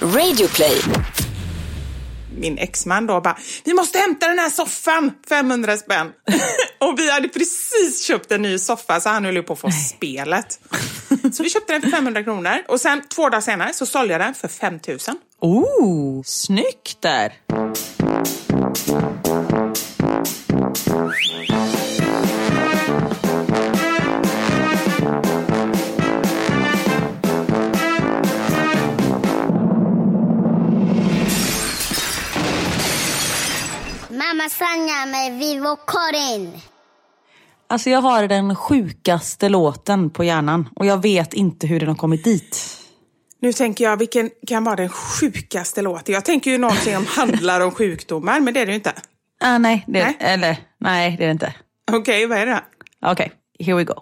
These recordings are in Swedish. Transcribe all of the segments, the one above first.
Radioplay. Min exman då bara, vi måste hämta den här soffan, 500 spänn. och vi hade precis köpt en ny soffa så han höll ju på att få spelet. så vi köpte den för 500 kronor och sen två dagar senare så sålde jag den för 5000. Oh, snyggt där! Mamma Sanja med Vivo Karin. Alltså jag har den sjukaste låten på hjärnan och jag vet inte hur den har kommit dit. Nu tänker jag, vilken kan vara den sjukaste låten? Jag tänker ju någonting som handlar om sjukdomar, men det är det ju inte. Ah, nej, det, Nej. Eller, nej, det är det inte. Okej, vad är det? Okej, here we go.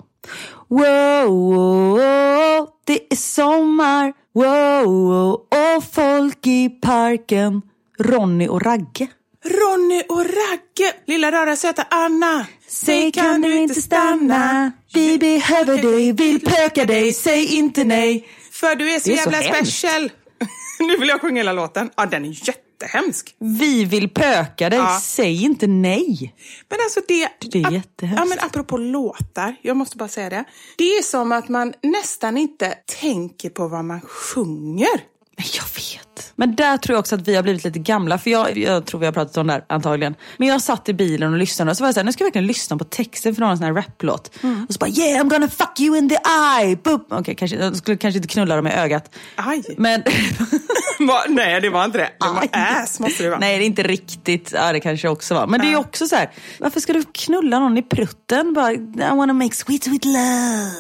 Wow, wow, wow, Det är sommar, wow, wow, och folk i parken. Ronny och Ragge. Ronny och Ragge, lilla rara söta Anna. Säg kan du inte stanna? Vi behöver dig, vill pöka dig, säg inte nej. För du är så är så jävla hemskt. special. nu vill jag sjunga hela låten. Ja, den är jättehemsk. Vi vill pöka dig, Ja. säg inte nej. Men alltså det... Det är jättehemskt. Ja, men apropå låtar, jag måste bara säga det. Det är som att man nästan inte tänker på vad man sjunger. Men Jag vet. Men där tror jag också att vi har blivit lite gamla. För jag, jag tror vi har pratat om det här antagligen. Men jag satt i bilen och lyssnade och så var jag såhär, nu ska jag verkligen lyssna på texten för någon sån här raplåt. Och så bara yeah I'm gonna fuck you in the eye. Okej, kanske, jag skulle kanske inte knulla dem i ögat. Aj. Men? Nej, det var inte det. Det var Aj. ass måste det vara. Nej, det är inte riktigt. Ja, det kanske också var. Men det är också så här. Varför ska du knulla någon i prutten? Bara, I wanna make sweet, sweet love.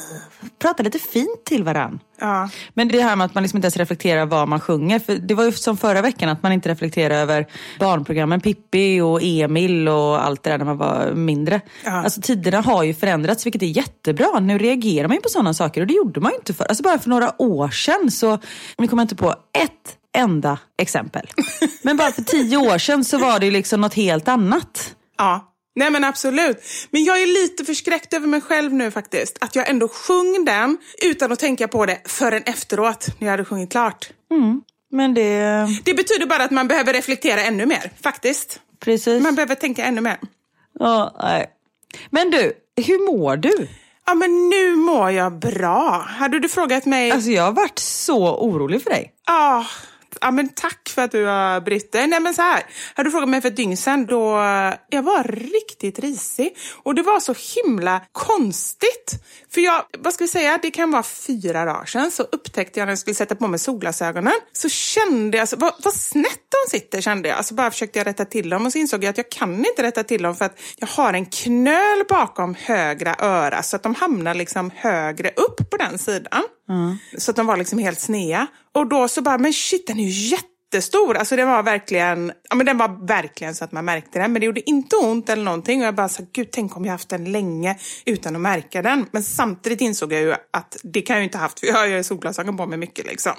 Prata lite fint till varann. Ja. Men det här med att man liksom inte ens reflekterar vad man sjunger. För det var ju som förra veckan att man inte reflekterar över barnprogrammen Pippi och Emil och allt det där när man var mindre. Ja. Alltså tiderna har ju förändrats vilket är jättebra. Nu reagerar man ju på sådana saker och det gjorde man ju inte för. Alltså bara för några år sedan så, nu kommer jag inte på ett enda exempel. Men bara för tio år sedan så var det ju liksom något helt annat. Ja, nej men absolut. Men jag är lite förskräckt över mig själv nu faktiskt. Att jag ändå sjöng den utan att tänka på det förrän efteråt, när jag hade sjungit klart. Men det, Det betyder bara att man behöver reflektera ännu mer, faktiskt. precis. Man behöver tänka ännu mer. Ja, nej. Men du, hur mår du? Ja, men nu mår jag bra. Hade du frågat mig... Alltså jag har varit så orolig för dig. Ja, ja, men tack för att du har brytt dig. Nej, men så här. Hade du frågat mig för ett dygn sedan då eh, jag var riktigt risig. Och det var så himla konstigt. För jag, vad ska vi säga, det kan vara fyra dagar sedan så upptäckte jag när jag skulle sätta på mig solglasögonen så kände jag, alltså, vad, vad snett de sitter kände jag. Alltså bara försökte jag rätta till dem och så insåg jag att jag kan inte rätta till dem för att jag har en knöl bakom högra öra så att de hamnar liksom högre upp på den sidan. Så att de var liksom helt snea. Och då så bara, men shit den är ju jättestor. Alltså den var verkligen, ja men den var verkligen så att man märkte den. Men det gjorde inte ont eller någonting. Och jag bara, så, gud tänk om jag haft den länge utan att märka den. Men samtidigt insåg jag ju att det kan jag ju inte haft för jag har ju solglasögon på mig mycket liksom.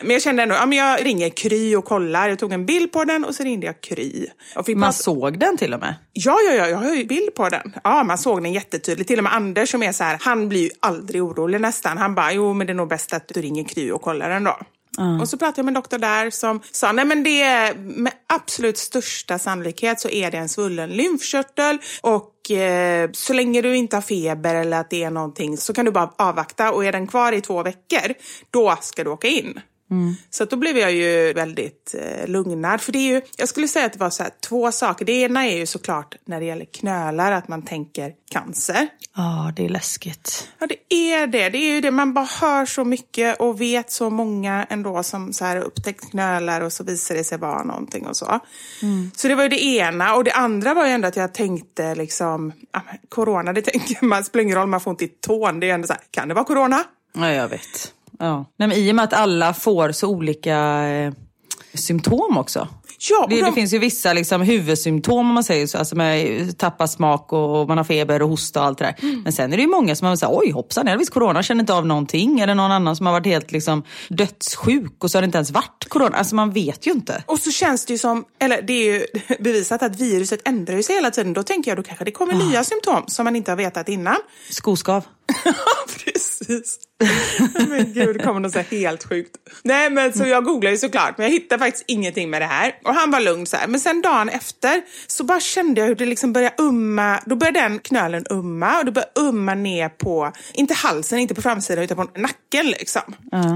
Men jag kände ändå, ja men jag ringer Kry och kollar. Jag tog en bild på den och så ringde jag Kry. Man prata- såg den till och med. Ja, ja, ja, jag har ju bild på den. Ja, man såg den jättetydligt. Till och med Anders som är så här, han blir ju aldrig orolig nästan. Han bara, jo men det är nog bäst att du ringer Kry och kollar den då. Och så pratade jag med en doktor där som sa, nej men det är med absolut största sannolikhet så är det en svullen lymfkörtel och eh, så länge du inte har feber eller att det är någonting så kan du bara avvakta och är den kvar i två veckor, då ska du åka in. Så att då blev jag ju väldigt eh, lugnad. För det är ju, jag skulle säga att det var så här, två saker. Det ena är ju såklart när det gäller knölar, att man tänker cancer. Ja, det är läskigt. Ja, det är det. Det är ju det. Man bara hör så mycket och vet så många ändå som så här upptäckt knölar och så visar det sig vara någonting och så. Så det var ju det ena. Och det andra var ju ändå att jag tänkte liksom, men corona, det tänker man, spelar ingen roll man får ont i tån. Det är ändå så här, kan det vara corona? Ja, jag vet. Ja. Nej, men I och med att alla får så olika eh, symptom också. Ja, Det, det de- finns ju vissa liksom, huvudsymptom om man säger så, alltså med tappa smak och man har feber och hosta och allt det där. Mm. Men sen är det ju många som har sagt, oj hoppsan, jag hade visst corona, känner inte av någonting. Eller någon annan som har varit helt liksom, dödssjuk och så har det inte ens varit corona. Alltså man vet ju inte. Och så känns det ju som, eller det är ju bevisat att viruset ändrar sig hela tiden. Då tänker jag då kanske det kommer nya symptom som man inte har vetat innan. Skoskav. Precis. men gud, det kommer något så här helt sjukt. Nej, men så jag googlade ju såklart, men jag hittade faktiskt ingenting med det här. Och han var lugn så här. Men sen dagen efter så bara kände jag hur det liksom började umma. Då började den knölen umma och det började umma ner på, inte halsen, inte på framsidan, utan på nacken liksom.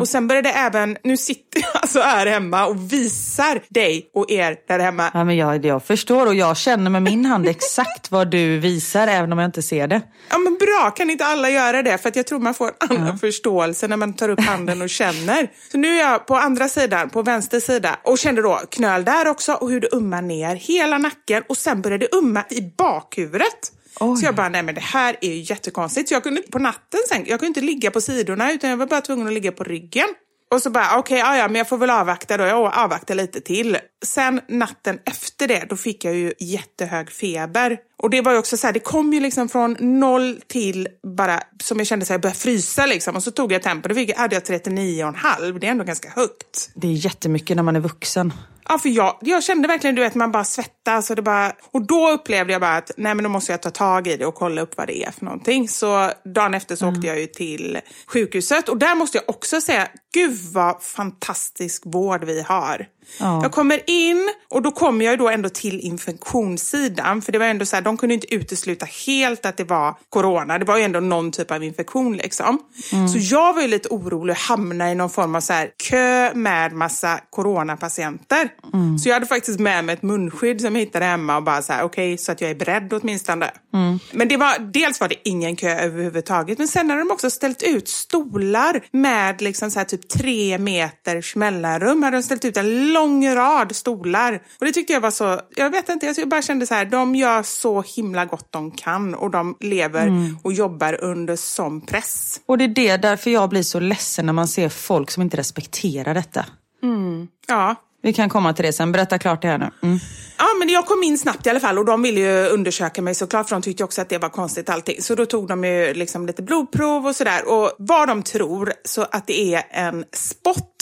Och sen började även, nu sitter jag alltså här hemma och visar dig och er där hemma. Ja, men jag, jag förstår och jag känner med min hand exakt vad du visar även om jag inte ser det. Ja men bra, kan inte alla göra det? För att jag tror man får en annan förståelse när man tar upp handen och känner. Så nu är jag på andra sidan, på vänster sida och kände då knöl där också och hur det ummar ner hela nacken och sen började det umma i bakhuvudet. Oj. Så jag bara, nej men det här är ju jättekonstigt. Så jag kunde inte på natten sen, jag kunde inte ligga på sidorna utan jag var bara tvungen att ligga på ryggen. Och så bara, okej, okay, ja, men jag får väl avvakta då. Jag avvaktar lite till. Sen natten efter det, då fick jag ju jättehög feber. Och det var ju också så här, det kom ju liksom från noll till bara, som jag kände så här, jag började frysa liksom. Och så tog jag tempen, då fick jag, hade jag 39,5. Det är ändå ganska högt. Det är jättemycket när man är vuxen. Ja, för jag, jag kände verkligen, du vet, man bara svettas och det bara... Och då upplevde jag bara att, nej men då måste jag ta tag i det och kolla upp vad det är för någonting. Så dagen efter så mm. åkte jag ju till sjukhuset och där måste jag också säga, gud vad fantastisk vård vi har. Ja. Jag kommer in och då kommer jag då ändå till infektionssidan. För det var ändå så här, de kunde inte utesluta helt att det var corona. Det var ju ändå någon typ av infektion liksom. Mm. Så jag var ju lite orolig att hamna i någon form av så här, kö med massa coronapatienter. Mm. Så jag hade faktiskt med mig ett munskydd som jag hittade hemma och bara så här, okej, okay, så att jag är beredd åtminstone. Mm. Men det var, dels var det ingen kö överhuvudtaget, men sen hade de också ställt ut stolar med liksom så här typ tre meters mellanrum. Hade de ställt ut en lång rad stolar. Och det tyckte jag var så, jag vet inte, jag bara kände så här, de gör så himla gott de kan och de lever mm. och jobbar under sån press. Och det är det därför jag blir så ledsen när man ser folk som inte respekterar detta. Mm. Ja. Vi kan komma till det sen. Berätta klart det här nu. Mm. Ja, men jag kom in snabbt i alla fall och de ville ju undersöka mig såklart för de tyckte också att det var konstigt allting. Så då tog de ju liksom lite blodprov och sådär och vad de tror så att det är en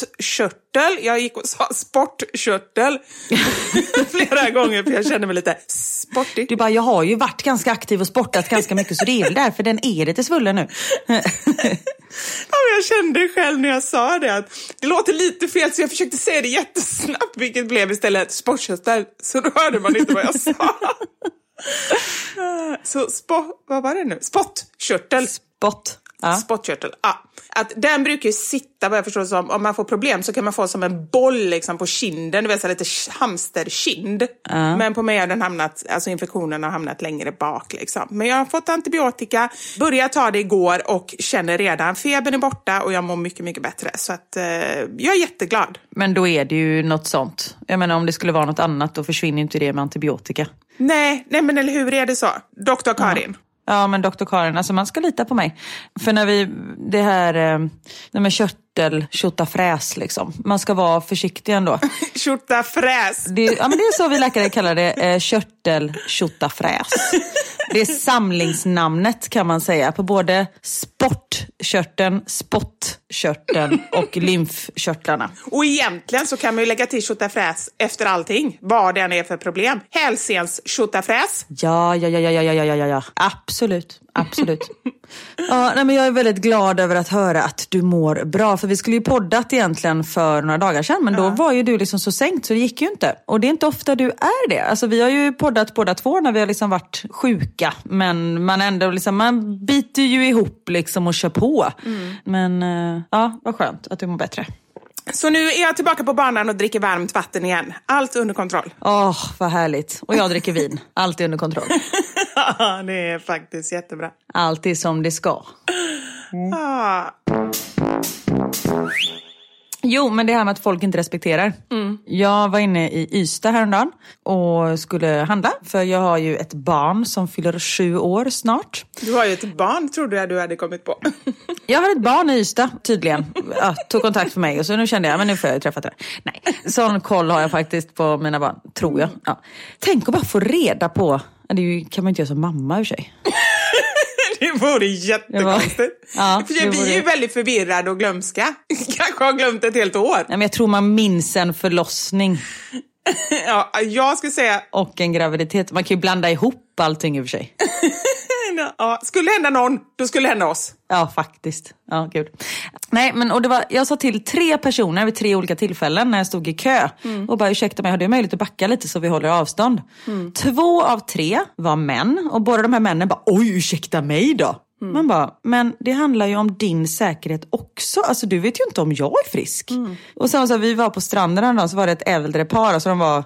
spottkörtel. Jag gick och sa sportkörtel flera gånger för jag kände mig lite sportig. Du bara, jag har ju varit ganska aktiv och sportat ganska mycket så det är väl därför den är lite svullen nu. ja, jag kände själv när jag sa det att det låter lite fel så jag försökte säga det jättesnabbt vilket blev istället sportkörtel. Så då hörde man inte vad jag sa. Så spot, vad var det nu? Spottkörtel. Spott. Ja. Spottkörtel. Ja. Att den brukar sitta, vad jag förstår som, om man får problem så kan man få som en boll liksom på kinden, du vet så lite hamsterkind. Ja. Men på mig har den hamnat, alltså infektionen har hamnat längre bak liksom. Men jag har fått antibiotika, började ta det igår och känner redan febern är borta och jag mår mycket, mycket bättre. Så att eh, jag är jätteglad. Men då är det ju något sånt. Jag menar om det skulle vara något annat då försvinner inte det med antibiotika. Nej, nej men eller hur är det så? Doktor Karin. Ja. Ja men doktor Karin, alltså man ska lita på mig. För när vi, det här eh, med körtel, fräs liksom. Man ska vara försiktig ändå. fräs. Det, ja men det är så vi läkare kallar det, eh, körtel, fräs. Det är samlingsnamnet kan man säga på både sportkörteln, spottkörteln och lymfkörtlarna. Och egentligen så kan man ju lägga till tjotafräs efter allting, vad det än är för problem. Hälsens tjotafräs. Ja, ja, ja, ja, ja, ja, ja, ja, absolut. Absolut. ja, nej, men jag är väldigt glad över att höra att du mår bra. För vi skulle ju poddat egentligen för några dagar sedan. Men ja. då var ju du liksom så sänkt så det gick ju inte. Och det är inte ofta du är det. Alltså, vi har ju poddat båda två när vi har liksom varit sjuka. Men man ändå liksom, man biter ju ihop liksom och kör på. Mm. Men uh, ja, vad skönt att du mår bättre. Så nu är jag tillbaka på banan och dricker varmt vatten igen. Allt under kontroll. Åh, oh, vad härligt. Och jag dricker vin. Allt är under kontroll. Ja, det är faktiskt jättebra. Allt är som det ska. Mm. Ah. Jo, men det här med att folk inte respekterar. Mm. Jag var inne i Ystad häromdagen och skulle handla. För jag har ju ett barn som fyller sju år snart. Du har ju ett barn, trodde jag du hade kommit på. jag har ett barn i Ystad, tydligen. Ja, tog kontakt för mig och så nu kände jag, men nu får jag träffa det. Nej, sån koll har jag faktiskt på mina barn, tror jag. Ja. Tänk att bara få reda på, det kan man inte göra som mamma i sig. Det vore jättekonstigt. Ja, För vi är ju väldigt förvirrade och glömska. Kanske har glömt ett helt år. Ja, men jag tror man minns en förlossning. ja, jag skulle säga... Och en graviditet. Man kan ju blanda ihop allting i och för sig. ja, skulle hända någon, då skulle det hända oss. Ja, faktiskt. Ja, gud. Nej, men och det var, jag sa till tre personer vid tre olika tillfällen när jag stod i kö mm. och bara ursäkta mig, har du möjlighet att backa lite så vi håller avstånd? Mm. Två av tre var män och båda de här männen bara, oj ursäkta mig då. Mm. Man bara, men det handlar ju om din säkerhet också. Alltså du vet ju inte om jag är frisk. Mm. Och sen så vi var på stranden en dag så var det ett äldre par, alltså de var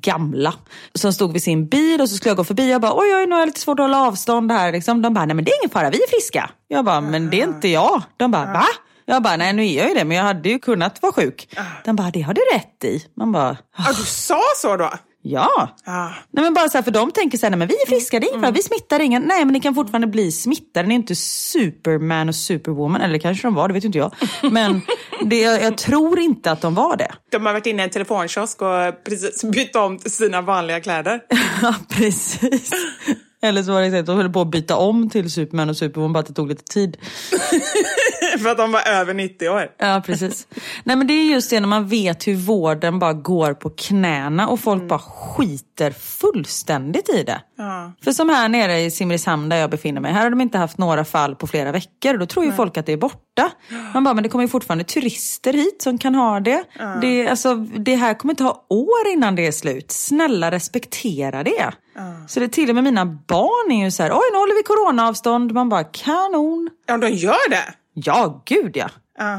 gamla. Som stod vid sin bil och så skulle jag gå förbi. Jag bara, oj, oj nu har jag lite svårt att hålla avstånd här. Liksom. De bara, nej men det är ingen fara, vi är friska. Jag bara, men det är inte jag. De bara, va? Jag bara, nej nu är jag ju det, men jag hade ju kunnat vara sjuk. De bara, det har du rätt i. Man bara, Ja, du sa så då? Ja. Ja. Nej men bara så här, för de tänker så här, nej men vi är friska, det är fara, vi smittar ingen. Nej men ni kan fortfarande bli smittade, ni är inte superman och superwoman. Eller kanske de var, det vet inte jag. Men det, jag, jag tror inte att de var det. De har varit inne i en telefonkiosk och precis bytt om sina vanliga kläder. Ja precis. Eller så var det att de höll på att byta om till superman och superwoman, bara att det tog lite tid. För att de var över 90 år. Ja, precis. Nej, men det är just det när man vet hur vården bara går på knäna och folk bara skiter fullständigt i det. Ja. För som här nere i Simrishamn där jag befinner mig, här har de inte haft några fall på flera veckor. Då tror ju folk att det är borta. Man bara, men det kommer ju fortfarande turister hit som kan ha det. Det, alltså, det här kommer ta år innan det är slut. Snälla respektera det. Så det till och med mina barn är ju så här, oj nu håller vi coronaavstånd. Man bara, kanon. Ja, de gör det. Ja, gud ja.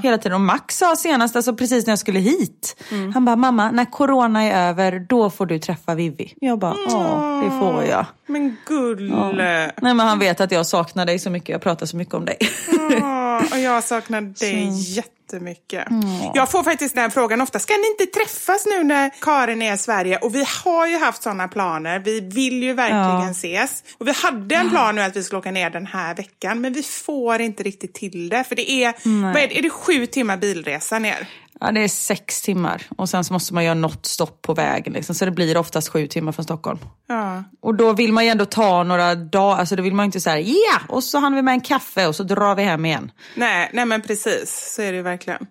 Hela tiden. Och Max sa senast, alltså precis när jag skulle hit. Han bara, mamma när corona är över, då får du träffa Vivi. Jag bara, ja det får jag. Men gulle. Nej men han vet att jag saknar dig så mycket, jag pratar så mycket om dig. Ja, och jag saknar dig jättemycket. Jag får faktiskt den frågan ofta, ska ni inte träffas nu när Karin är i Sverige? Och vi har ju haft sådana planer, vi vill ju verkligen Ja. ses. Och vi hade en plan nu att vi skulle åka ner den här veckan, men vi får inte riktigt till det. För det är, vad är, det, är det sju timmar bilresa ner? Ja det är sex timmar och sen så måste man göra något stopp på vägen liksom. Så det blir oftast sju timmar från Stockholm. Ja. Och då vill man ju ändå ta några dagar, alltså då vill man ju inte säga ja och så hann vi med en kaffe och så drar vi hem igen. Nej, nej men precis, så är det ju verkligen.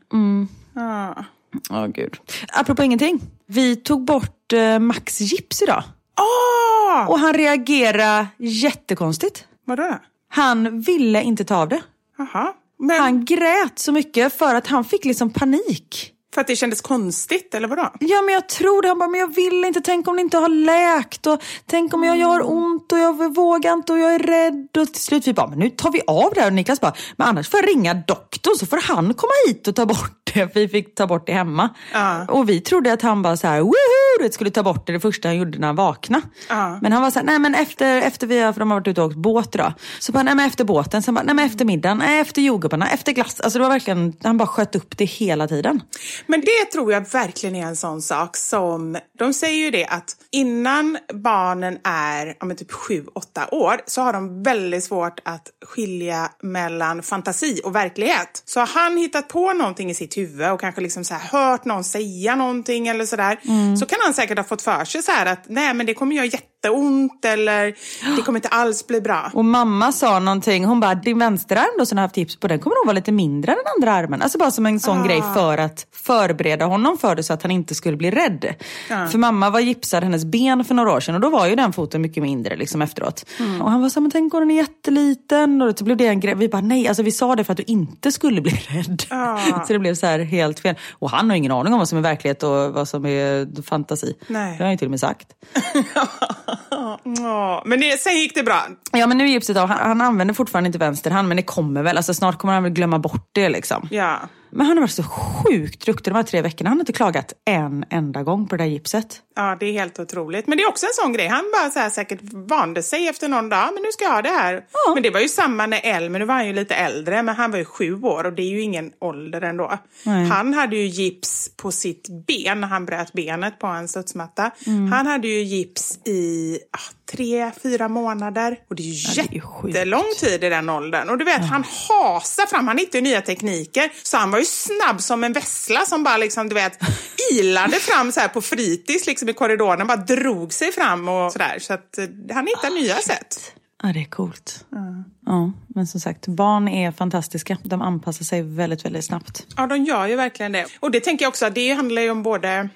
Ja. Åh gud. Apropå ingenting. Vi tog bort eh, Max gips idag. Åh! Och han reagerade jättekonstigt. Vadå då? Han ville inte ta av det. Jaha. Men Han grät så mycket för att han fick liksom panik. för att det kändes konstigt, eller vadå? Ja men jag tror det. Han bara, men jag vill inte. Tänk om det inte har läkt. Och tänk om jag gör ont och jag vågar inte och jag är rädd. Och till slut vi bara, men nu tar vi av det här. Och Niklas bara, men annars får jag ringa doktorn så får han komma hit och ta bort det. Vi fick ta bort det hemma. Ja. Och vi trodde att han bara så här, woho! Du vet, skulle ta bort det det första han gjorde när han vaknade. Ja. Men han var så här, nej men efter, efter vi har, för de har varit ute och åkt båt idag. Så bara, nej men efter båten. Sen bara, nej men efter middagen, nej efter jordgubbarna, efter glass. Alltså det var verkligen, han bara sköt upp det hela tiden. Men det tror jag verkligen är en sån sak som, de säger ju det att innan barnen är ja, men typ sju, åtta år så har de väldigt svårt att skilja mellan fantasi och verklighet. Så har han hittat på någonting i sitt huvud och kanske liksom så här hört någon säga någonting eller sådär, så kan han säkert ha fått för sig så här att nej men det kommer jag jätteont eller det kommer inte alls bli bra. Och mamma sa någonting, hon bara, din vänsterarm då som du har haft tips på, den kommer nog vara lite mindre än den andra armen. Alltså bara som en sån grej för att förbereda honom för det så att han inte skulle bli rädd. För mamma var gipsad hennes ben för några år sedan och då var ju den foten mycket mindre liksom efteråt. Och han var så här, men tänk om den är jätteliten. Och så blev det en grej. Vi bara, nej, alltså vi sa det för att du inte skulle bli rädd. så det blev så här helt fel. Och han har ingen aning om vad som är verklighet och vad som är fantasi. Nej. Det har han ju till och med sagt. Ja, men det, sen gick det bra. Ja men nu är gipset av. Han, han använder fortfarande inte vänster hand men det kommer väl. Alltså snart kommer han väl glömma bort det liksom. Ja. Men han har varit så sjukt duktig de här tre veckorna. Han har inte klagat en enda gång på det där gipset. Ja, det är helt otroligt. Men det är också en sån grej. Han bara så här säkert vande sig efter någon dag. Men nu ska jag ha det här. Men det var ju samma när El, men nu var han ju lite äldre. Men han var ju sju år och det är ju ingen ålder ändå. Nej. Han hade ju gips på sitt ben när han bröt benet på en studsmatta. Han hade ju gips i ah, tre, fyra månader. Och det är ju sjukt. jättelång tid i den åldern. Och du vet, han hasar fram. Han hittade ju nya tekniker. Så han var ju snabb som en vessla som bara liksom, du vet, ilade fram så här på fritids liksom i korridoren. Bara drog sig fram och sådär. Så att eh, han hittar nya sätt. Ja det är coolt. Ja, men som sagt, barn är fantastiska. De anpassar sig väldigt, väldigt snabbt. Ja, de gör ju verkligen det. Och det tänker jag också, det handlar ju om både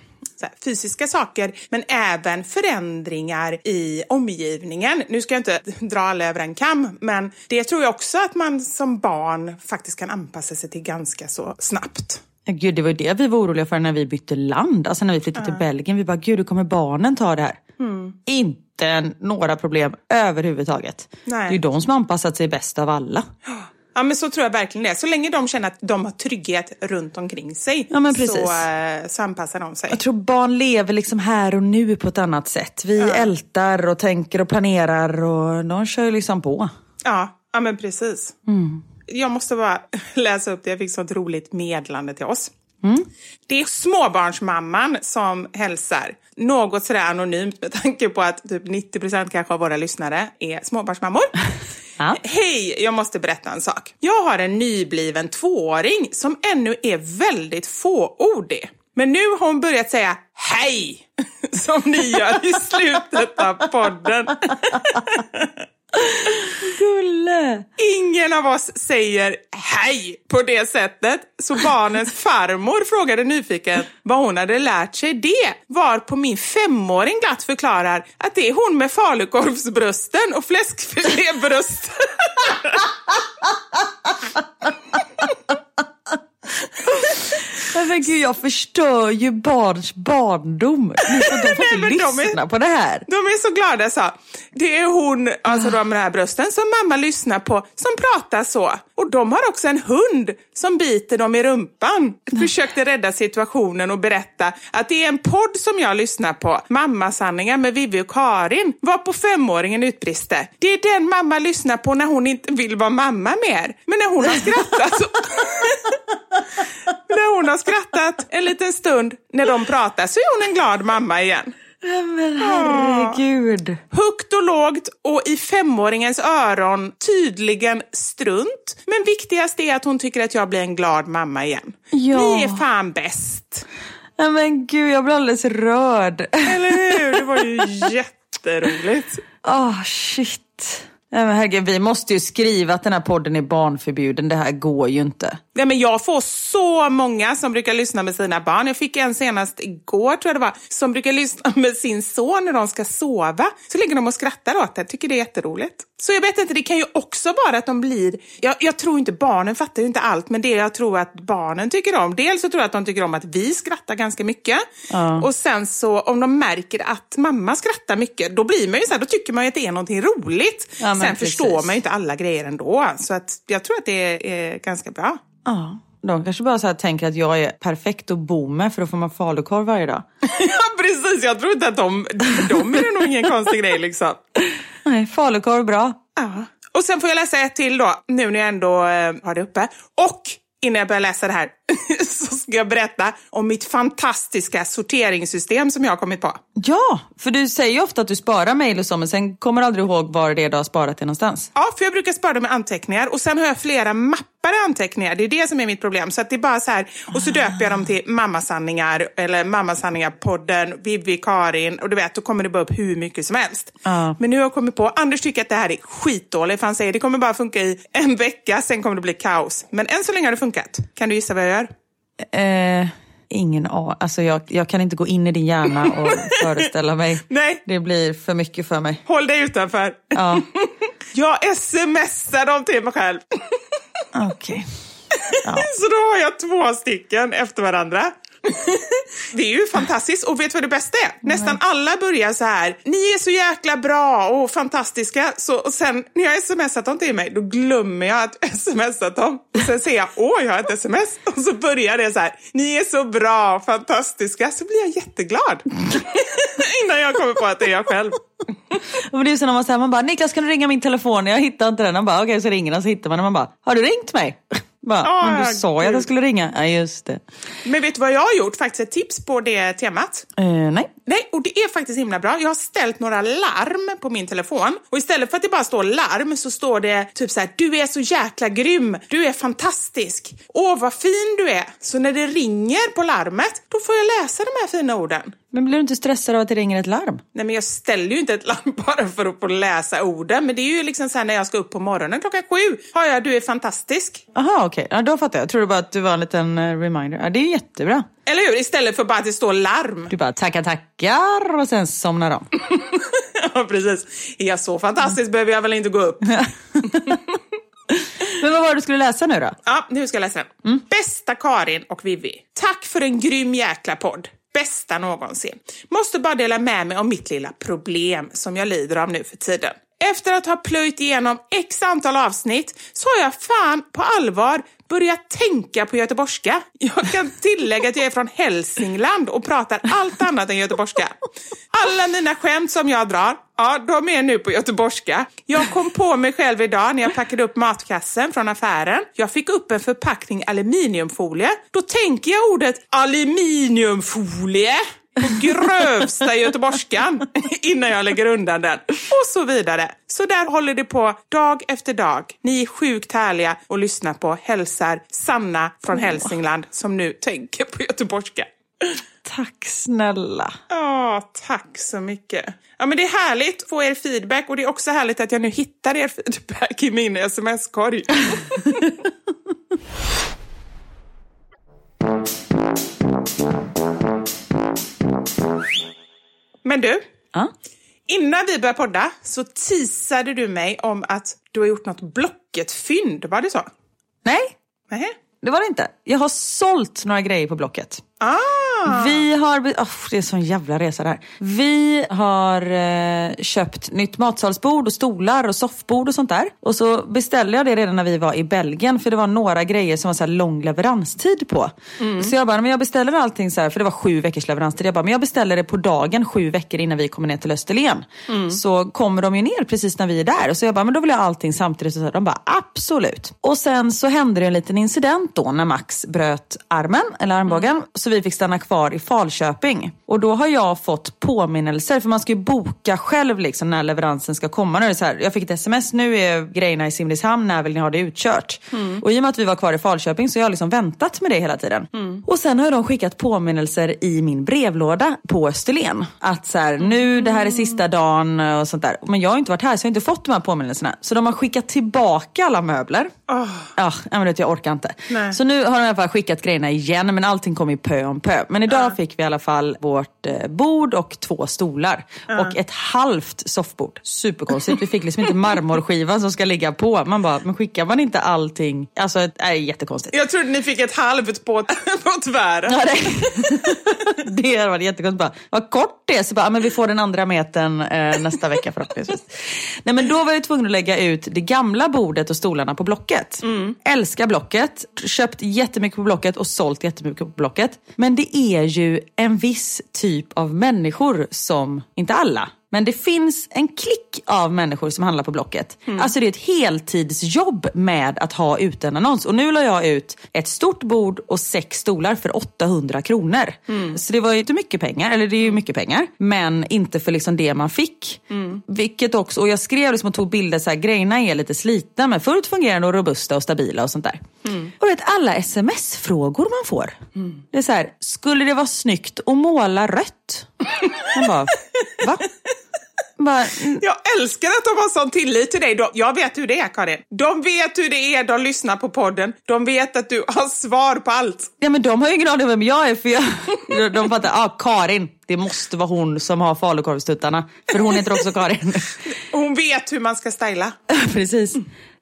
här, fysiska saker men även förändringar i omgivningen. Nu ska jag inte dra alla över en kam, men det tror jag också att man som barn faktiskt kan anpassa sig till ganska så snabbt. Gud, det var ju det vi var oroliga för när vi bytte land. Alltså när vi flyttade till Belgien. Vi bara, gud, hur kommer barnen ta det här? Inte några problem överhuvudtaget. Nej. Det är ju de som har anpassat sig bäst av alla. Ja, men så tror jag verkligen det. Så länge de känner att de har trygghet runt omkring sig Ja, men precis. så, eh, så anpassar de sig. Jag tror barn lever liksom här och nu på ett annat sätt. Vi ältar och tänker och planerar och de kör liksom på. Ja, ja men precis. Jag måste bara läsa upp det. Jag fick så ett roligt meddelande till oss. Det är småbarnsmamman som hälsar. Något sådär anonymt med tanke på att typ 90 kanske av våra lyssnare är småbarnsmammor. Ja. Hej, jag måste berätta en sak. Jag har en nybliven tvååring som ännu är väldigt fåordig. Men nu har hon börjat säga hej, som ni gör i slutet av podden. Gulle! Ingen av oss säger hej på det sättet. Så barnens farmor frågade nyfiken vad hon hade lärt sig det. Var på min femåring glatt förklarar att det är hon med falukorvsbrösten och fläskfilébrösten. Men gud, jag förstör ju barns barndom. De får, inte de är- lyssna på det här. De är så glada så. Det är hon, alltså de med de här brösten, som mamma lyssnar på, som pratar så. Och de har också en hund som biter dem i rumpan. Försökte rädda situationen och berätta att det är en podd som jag lyssnar på, Mammasanningar med Vivi och Karin, var på femåringen utbrister. Det är den mamma lyssnar på när hon inte vill vara mamma mer. Men när hon har skrattat så... när hon har skrattat en liten stund när de pratar så är hon en glad mamma igen. Men herregud. Högt och lågt och i femåringens öron tydligen strunt. Men viktigast är att hon tycker att jag blir en glad mamma igen. Ja. Ni är fan bäst. Men gud, jag blir alldeles rörd. Eller hur? Det var ju jätteroligt. Åh, shit. Nej, men herregud, vi måste ju skriva att den här podden är barnförbjuden. Det här går ju inte. Nej, men jag får så många som brukar lyssna med sina barn. Jag fick en senast igår, tror jag det var, som brukar lyssna med sin son när de ska sova. Så ligger de och skrattar åt det. Tycker det är jätteroligt. Så jag vet inte, det kan ju också vara att de blir... Jag, jag tror inte barnen fattar ju inte allt, men det jag tror att barnen tycker om. Dels så tror jag att de tycker om att vi skrattar ganska mycket. Och sen så om de märker att mamma skrattar mycket, då blir man ju så här, då tycker man ju att det är någonting roligt. Ja, sen precis. förstår man ju inte alla grejer ändå. Så att jag tror att det är, är ganska bra. Ja. De kanske bara så tänker att jag är perfekt att bo med för då får man falukorv varje dag. Ja, precis. Jag tror inte att de... För dem är det nog ingen konstig grej liksom. Nej, falukorv bra. Ja. Och sen får jag läsa ett till då, nu när jag ändå eh, har det uppe. Och innan jag börjar läsa det här så ska jag berätta om mitt fantastiska sorteringssystem som jag har kommit på. Ja, för du säger ju ofta att du sparar mejl och så men sen kommer du aldrig ihåg var det är du har sparat det någonstans. Ja, för jag brukar spara dem med anteckningar och sen har jag flera mappar i anteckningar. Det är det som är mitt problem. Så att det är bara så här, och så döper jag dem till mammasanningar eller mammasanningar-podden, Vivi, Karin och du vet, då kommer det bara upp hur mycket som helst. Ja. Men nu har jag kommit på, Anders tycker att det här är skitdåligt för han säger det kommer bara funka i en vecka, sen kommer det bli kaos. Men än så länge har det funkat. Kan du gissa vad jag gör? Eh, ingen aning. Alltså jag, jag kan inte gå in i din hjärna och föreställa mig. Nej. Det blir för mycket för mig. Håll dig utanför. Ja, Jag smsar dem till mig själv. Okej. Så då har jag två stycken efter varandra. Det är ju fantastiskt. Och vet du vad det bästa är? Nästan alla börjar så här. Ni är så jäkla bra och fantastiska. Så, och sen när jag smsat dem till mig, då glömmer jag att smsat dem. Och sen säger jag, åh, jag har ett sms. Och så börjar det så här. Ni är så bra och fantastiska. Så blir jag jätteglad. Innan jag kommer på att det är jag själv. Och det är så när man säger, man bara, Niklas kan du ringa min telefon? Jag hittar inte den. Han bara, okej så ringer han så hittar man den. Man bara, har du ringt mig? Bara, Ja, men du sa ju att jag skulle ringa. Ja just det. Men vet du vad jag har gjort? Faktiskt ett tips på det temat. Eh, nej. Nej, och det är faktiskt himla bra. Jag har ställt några larm på min telefon och istället för att det bara står larm så står det typ så här, du är så jäkla grym, du är fantastisk, åh vad fin du är. Så när det ringer på larmet, då får jag läsa de här fina orden. Men blir du inte stressad av att det ringer ett larm? Nej men jag ställer ju inte ett larm bara för att få läsa orden, men det är ju liksom så när jag ska upp på morgonen klockan sju, har jag du är fantastisk. Jaha okej, ja, då fattar jag. Jag trodde bara att du var en liten eh, reminder. Ja, det är jättebra. Eller hur? Istället för bara att det står larm. Du bara tackar tackar och sen somnar de. ja, precis. Är jag så fantastisk behöver jag väl inte gå upp. Men vad var det du skulle läsa nu då? Ja, nu ska jag läsa den. Bästa Karin och Vivi. Tack för en grym jäkla podd. Bästa någonsin. Måste bara dela med mig om mitt lilla problem som jag lider av nu för tiden. efter att ha plöjt igenom x antal avsnitt så har jag fan på allvar Börja tänka på göteborgska. Jag kan tillägga att jag är från Hälsingland och pratar allt annat än göteborgska. Alla mina skämt som jag drar, ja, de är nu på göteborgska. Jag kom på mig själv idag när jag packade upp matkassen från affären. Jag fick upp en förpackning aluminiumfolie. Då tänker jag ordet aluminiumfolie på grövsta göteborgskan innan jag lägger undan den. Och så vidare. Så där håller det på dag efter dag. Ni är sjukt härliga att lyssna på. Hälsar Sanna från Hälsingland som nu tänker på göteborgska. Tack snälla. Ja, tack så mycket. Ja, men det är härligt att få er feedback och det är också härligt att jag nu hittar er feedback i min sms-korg. Men du, Ja. innan vi började podda så teasade du mig om att du har gjort något Blocket-fynd. Var det så? Nej, Nej. det var det inte. Jag har sålt några grejer på Blocket. Ah! Vi har, oh, det är sån jävla resa där. Vi har eh, köpt nytt matsalsbord och stolar och soffbord och sånt där. Och så beställde jag det redan när vi var i Belgien för det var några grejer som var så lång leveranstid på. Så jag bara, men jag beställer allting så här, för det var sju veckors leveranstid. Jag bara, men jag beställer det på dagen sju veckor innan vi kommer ner till Österlen. Så kommer de ju ner precis när vi är där. Så jag bara, men då vill jag allting samtidigt. Så de bara, absolut. Och sen så hände det en liten incident då när Max bröt armen, eller armbågen. Så vi fick stanna kvar i Falköping. Och då har jag fått påminnelser, för man ska ju boka själv liksom när leveransen ska komma. Nu är det så här, jag fick ett sms, nu är grejerna i Simrishamn, när vill ni ha det utkört? Och i och med att vi var kvar i Falköping så har jag liksom väntat med det hela tiden. Och sen har de skickat påminnelser i min brevlåda på Österlen. Att så här, nu det här är sista dagen och sånt där. Men jag har inte varit här så jag har inte fått de här påminnelserna. Så de har skickat tillbaka alla möbler. Oh. Ja, jag, vet, jag orkar inte. Nej. Så nu har de i alla fall skickat grejerna igen, men allting kom i pö om pö. Men idag fick vi i alla fall vårt eh, bord och två stolar. Och ett halvt soffbord. Superkonstigt. Vi fick liksom inte marmorskivan som ska ligga på. Man bara, men skickar man inte allting? Alltså, det är jättekonstigt. Jag trodde ni fick ett halvt på, på tvären. Ja, det, det varit jättekonstigt. Bara, vad kort det är. Så bara, ja, men vi får den andra metern eh, nästa vecka förhoppningsvis. Nej, men då var jag tvungen att lägga ut det gamla bordet och stolarna på Blocket. Älskar Blocket. Köpt jättemycket på Blocket och sålt jättemycket på Blocket. Men det är ju en viss typ av människor som, inte alla, men det finns en klick av människor som handlar på Blocket. Alltså det är ett heltidsjobb med att ha ut en annons. Och nu la jag ut ett stort bord och sex stolar för 800 kronor. Så det var ju inte mycket pengar, eller det är ju mycket pengar. Men inte för liksom det man fick. Vilket också, och jag skrev liksom och tog bilder så här, grejerna är lite slitna men fullt fungerande och robusta och stabila och sånt där. Och du vet alla sms-frågor man får. Det är så här, skulle det vara snyggt att måla rött? Man bara, va? Bara, mm, Jag älskar att de har sån tillit till dig. De, jag vet hur det är, Karin. De vet hur det är, de lyssnar på podden. De vet att du har svar på allt. Ja men de har ju ingen aning om vem jag är för jag, de fattar, ja ah, Karin, det måste vara hon som har falukorvstuttarna. För hon heter också Karin. Hon vet hur man ska styla. Precis.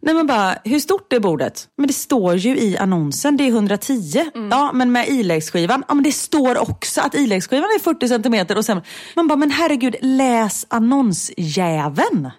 Nej men bara, hur stort är bordet? Men det står ju i annonsen, det är 110. Ja men med iläggsskivan, ja men det står också att iläggsskivan är 40 centimeter och sen, man bara men herregud läs annonsjäveln.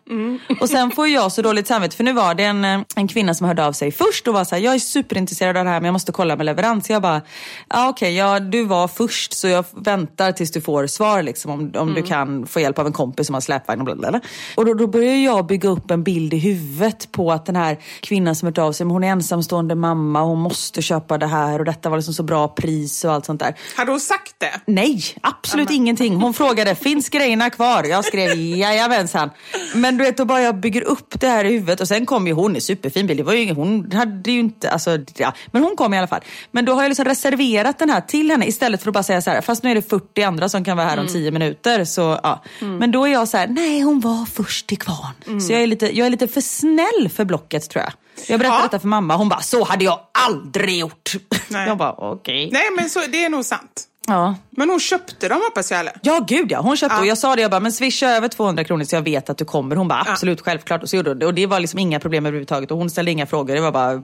Och sen får jag så dåligt samvete för nu var det en, eh, en kvinna som hörde av sig först och var så här, jag är superintresserad av det här men jag måste kolla med leverans. Jag bara, ja okej, ja, du var först så jag väntar tills du får svar liksom om, om du kan få hjälp av en kompis som har släpvagn och bla bla bla. Och då, då börjar jag bygga upp en bild i huvudet på att den här kvinnan som hört av sig, men hon är ensamstående mamma hon måste köpa det här och detta var liksom så bra pris och allt sånt där. Hade hon sagt det? Nej, absolut ingenting. Hon frågade, finns grejerna kvar? Jag skrev, jajamensan. Men du vet, då bara jag bygger upp det här i huvudet och sen kom ju hon i superfin bil. Det var ju, hon hade ju inte, alltså, ja. Men hon kom i alla fall. Men då har jag liksom reserverat den här till henne istället för att bara säga så här, fast nu är det 40 andra som kan vara här om 10 minuter. Så, ja. Men då är jag så här, nej hon var först till kvarn. Så jag är, lite, jag är lite för snäll för Blocket tror jag. Jag berättade Ja. detta för mamma, hon bara, så hade jag aldrig gjort. Nej. Jag bara, okej. Nej, men så, det är nog sant. Ja. Men hon köpte dem hoppas jag eller? Ja gud ja, hon köpte Ja. och jag sa det, jag bara, men swisha över 200 kronor så jag vet att du kommer. Hon bara, absolut självklart. Och så gjorde hon det och det var liksom inga problem överhuvudtaget och hon ställde inga frågor. Det var bara,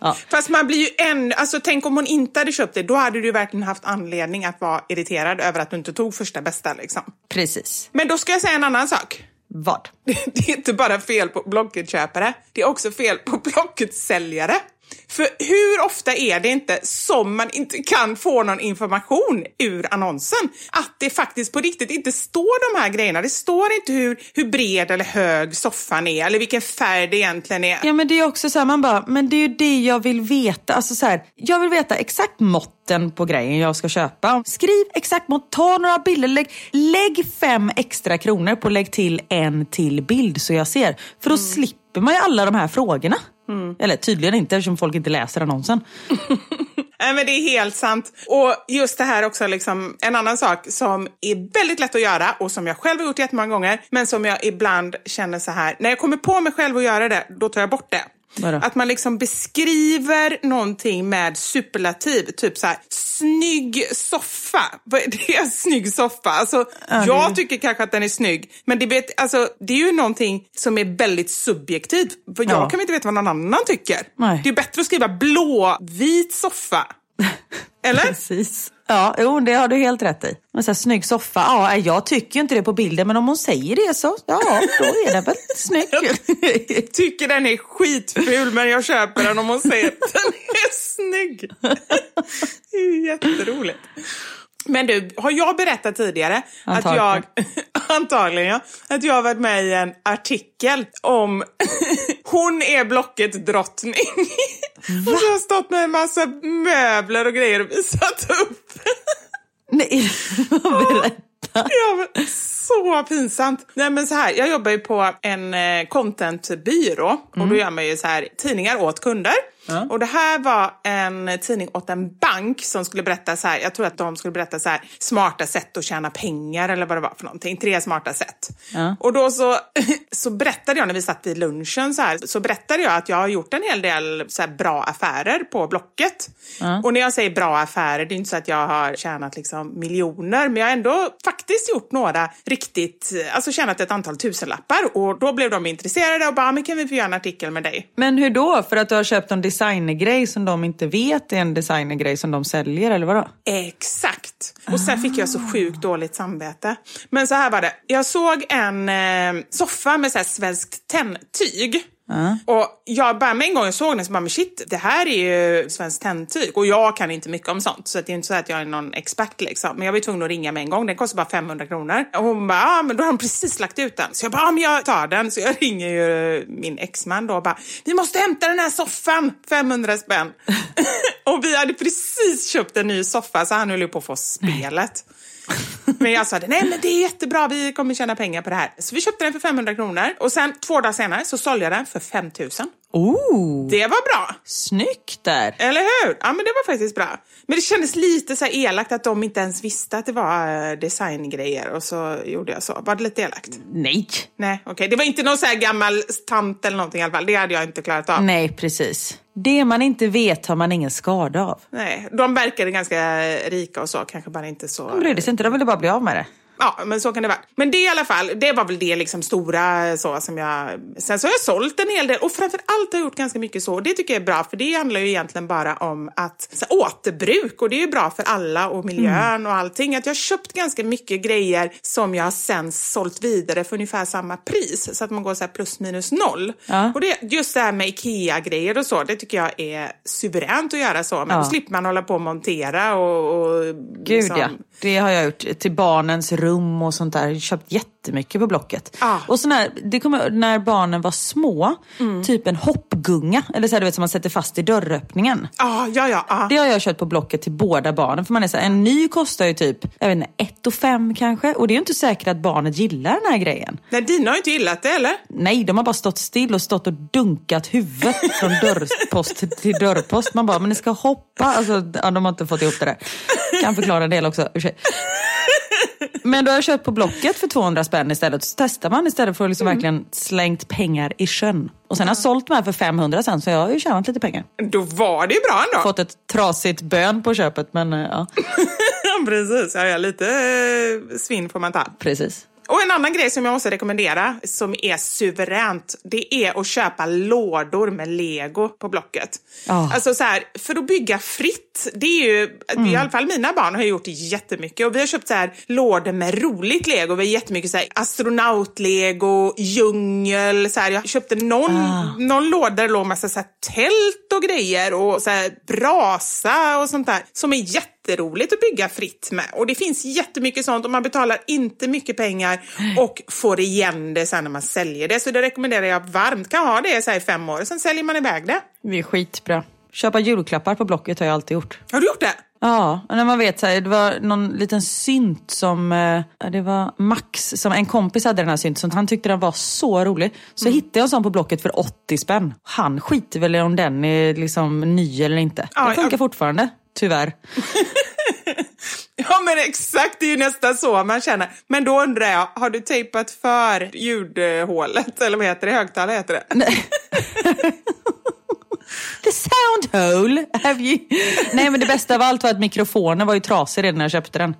ja. Fast man blir ju en, alltså tänk om hon inte hade köpt det, då hade du verkligen haft anledning att vara irriterad över att du inte tog första bästa liksom. Precis. Men då ska jag säga en annan sak. Vad? Det är inte bara fel på Blocket-köpare, det är också fel på Blocket-säljare. För hur ofta är det inte som man inte kan få någon information ur annonsen? Att det faktiskt på riktigt inte står de här grejerna. Det står inte hur, hur bred eller hög soffan är eller vilken färg det egentligen är. Ja men det är också så här, man bara, men det är ju det jag vill veta. Alltså så här, jag vill veta exakt måtten på grejen jag ska köpa. Skriv exakt mått, ta några bilder, lägg, lägg fem extra kronor på lägg till en till bild så jag ser. För då slipper man ju alla de här frågorna. Eller tydligen inte eftersom folk inte läser annonsen. Nej, men det är helt sant. Och just det här också, liksom, en annan sak som är väldigt lätt att göra och som jag själv har gjort jättemånga gånger, men som jag ibland känner så här, när jag kommer på mig själv att göra det, då tar jag bort det. Vadå? Att man liksom beskriver någonting med superlativ, typ så här, snygg soffa. Vad är det? Snygg soffa? Alltså, jag tycker kanske att den är snygg, men det, vet, alltså, det är ju någonting som är väldigt subjektivt. För jag Ja. kan inte veta vad någon annan tycker. Nej. Det är bättre att skriva blåvit soffa. Eller? Precis. Ja, jo, det har du helt rätt i. Men så här, snygg soffa, ja, jag tycker inte det på bilden, men om hon säger det så, ja, då är den väl snygg. tycker den är skitful men jag köper den om hon säger att den är snygg. Det är jätteroligt. Men du, har jag berättat tidigare att jag, Antagligen. antagligen ja, att jag har varit med i en artikel om hon är Blocket drottning. Och så har jag stått med en massa möbler och grejer och visat upp. Nej, berätta. Ja, men så pinsamt. Nej, men så här, jag jobbar ju på en eh, contentbyrå och då gör man ju så här tidningar åt kunder. Och det här var en tidning åt en bank som skulle berätta så här, jag tror att de skulle berätta så här, smarta sätt att tjäna pengar eller vad det var för någonting, tre smarta sätt. Ja. Och då så, så berättade jag när vi satt vid lunchen så här, så berättade jag att jag har gjort en hel del så här, bra affärer på Blocket. Och när jag säger bra affärer, det är inte så att jag har tjänat liksom miljoner, men jag har ändå faktiskt gjort några riktigt, alltså tjänat ett antal tusenlappar. Och då blev de intresserade och bara, men kan vi få göra en artikel med dig? Men hur då? För att du har köpt en designergrej som de inte vet är en designergrej som de säljer, eller vadå? Exakt. Och sen fick jag så sjukt dåligt samvete. Men så här var det. Jag såg en eh, soffa med så här svenskt tändtyg. Och jag bara med en gång jag såg den så bara, men shit, det här är ju svenskt tändtyg. Och jag kan inte mycket om sånt, så det är inte så att jag är någon expert liksom. Men jag var tvungen att ringa med en gång, den kostar bara 500 kronor. Och hon bara, ja men då har de precis lagt ut den. Så jag bara, ja men jag tar den. Så jag ringer ju min exman då och bara, vi måste hämta den här soffan, 500 spänn. och vi hade precis köpt en ny soffa så han höll ju på att få spelet. Men jag sa, nej men det är jättebra, vi kommer tjäna pengar på det här. Så vi köpte den för 500 kronor och sen två dagar senare så sålde jag den för 5000. Oh, Det var bra, snyggt där! eller hur? Ja men det var faktiskt bra. Men det kändes lite så här elakt att de inte ens visste att det var eh, designgrejer och så gjorde jag så. Var det lite elakt? Nej. Nej, okej. Det var inte någon så här gammal tant eller någonting i alla fall. Det hade jag inte klarat av. Nej, precis. Det man inte vet har man ingen skada av. Nej, de verkade ganska rika och så, kanske bara inte så... De brydde sig inte, de ville bara bli av med det. Ja, men så kan det vara. Men det i alla fall, det var väl det liksom stora så som jag... Sen så har jag sålt en hel del och framför allt har jag gjort ganska mycket så. Det tycker jag är bra för det handlar ju egentligen bara om att så, här, återbruk och det är ju bra för alla och miljön och allting. Att jag har köpt ganska mycket grejer som jag sen sålt vidare för ungefär samma pris så att man går så plus minus noll. Ja. Och det, just det här med IKEA-grejer och så, det tycker jag är suveränt att göra så. Men Ja. då slipper man hålla på och montera och... och Gud liksom- ja, det har jag gjort till barnens rum och sånt där. Köpt jättemycket på Blocket. Ah. Och sån här, det kommer, när barnen var små, typ en hoppgunga, eller så här, du vet som man sätter fast i dörröppningen. Ja, ja, ja. ja. Det har jag köpt på Blocket till båda barnen. För man är så här, en ny kostar ju typ, jag vet inte, ett och fem kanske. Och det är ju inte säkert att barnet gillar den här grejen. Nej, dina har ju inte gillat det, eller? Nej, de har bara stått still och stått och dunkat huvudet från dörrpost till- till dörrpost. Man bara, men ni ska hoppa. Alltså, ja, de har inte fått ihop det där. Kan förklara en del också. i och för sig. Men då har jag köpt på Blocket för 200 spänn istället. Så testar man istället för att liksom verkligen slängt pengar i sjön. Och sen har jag sålt de här för 500 sen, så jag har ju tjänat lite pengar. Då var det bra ändå. Fått ett trasigt bön på köpet, men eh, ja, Precis, ja, ja, lite eh, svinn får man ta. precis. Och en annan grej som jag måste rekommendera som är suveränt, det är att köpa lådor med lego på Blocket. Ja. Alltså så här, för att bygga fritt, det är ju, i alla fall mina barn har gjort jättemycket och vi har köpt så här lådor med roligt lego. Vi har jättemycket så här astronautlego, djungel, så här. jag köpte någon, någon låda där det låg massa så här tält och grejer och så här brasa och sånt där som är jätteroligt att bygga fritt med. Och det finns jättemycket sånt och man betalar inte mycket pengar och får igen det sen när man säljer det. Så det rekommenderar jag varmt. Kan ha det så i fem år sen säljer man iväg det. Det är skitbra. Köpa julklappar på Blocket har jag alltid gjort. Har du gjort det? Ja, och när man vet så här, det var någon liten synt som, eh, det var Max, som en kompis hade den här synten, han tyckte den var så rolig. Så hittade jag en sån på Blocket för 80 spänn. Han skiter väl i om den är liksom ny eller inte. Ja, den funkar jag- fortfarande, tyvärr. Ja men exakt, det är ju nästan så man känner. Men då undrar jag, har du tejpat för ljudhålet? Eller vad heter det? Högtalare heter det. The sound hole! Have you... Nej men det bästa av allt var att mikrofonen var ju trasig redan när jag köpte den.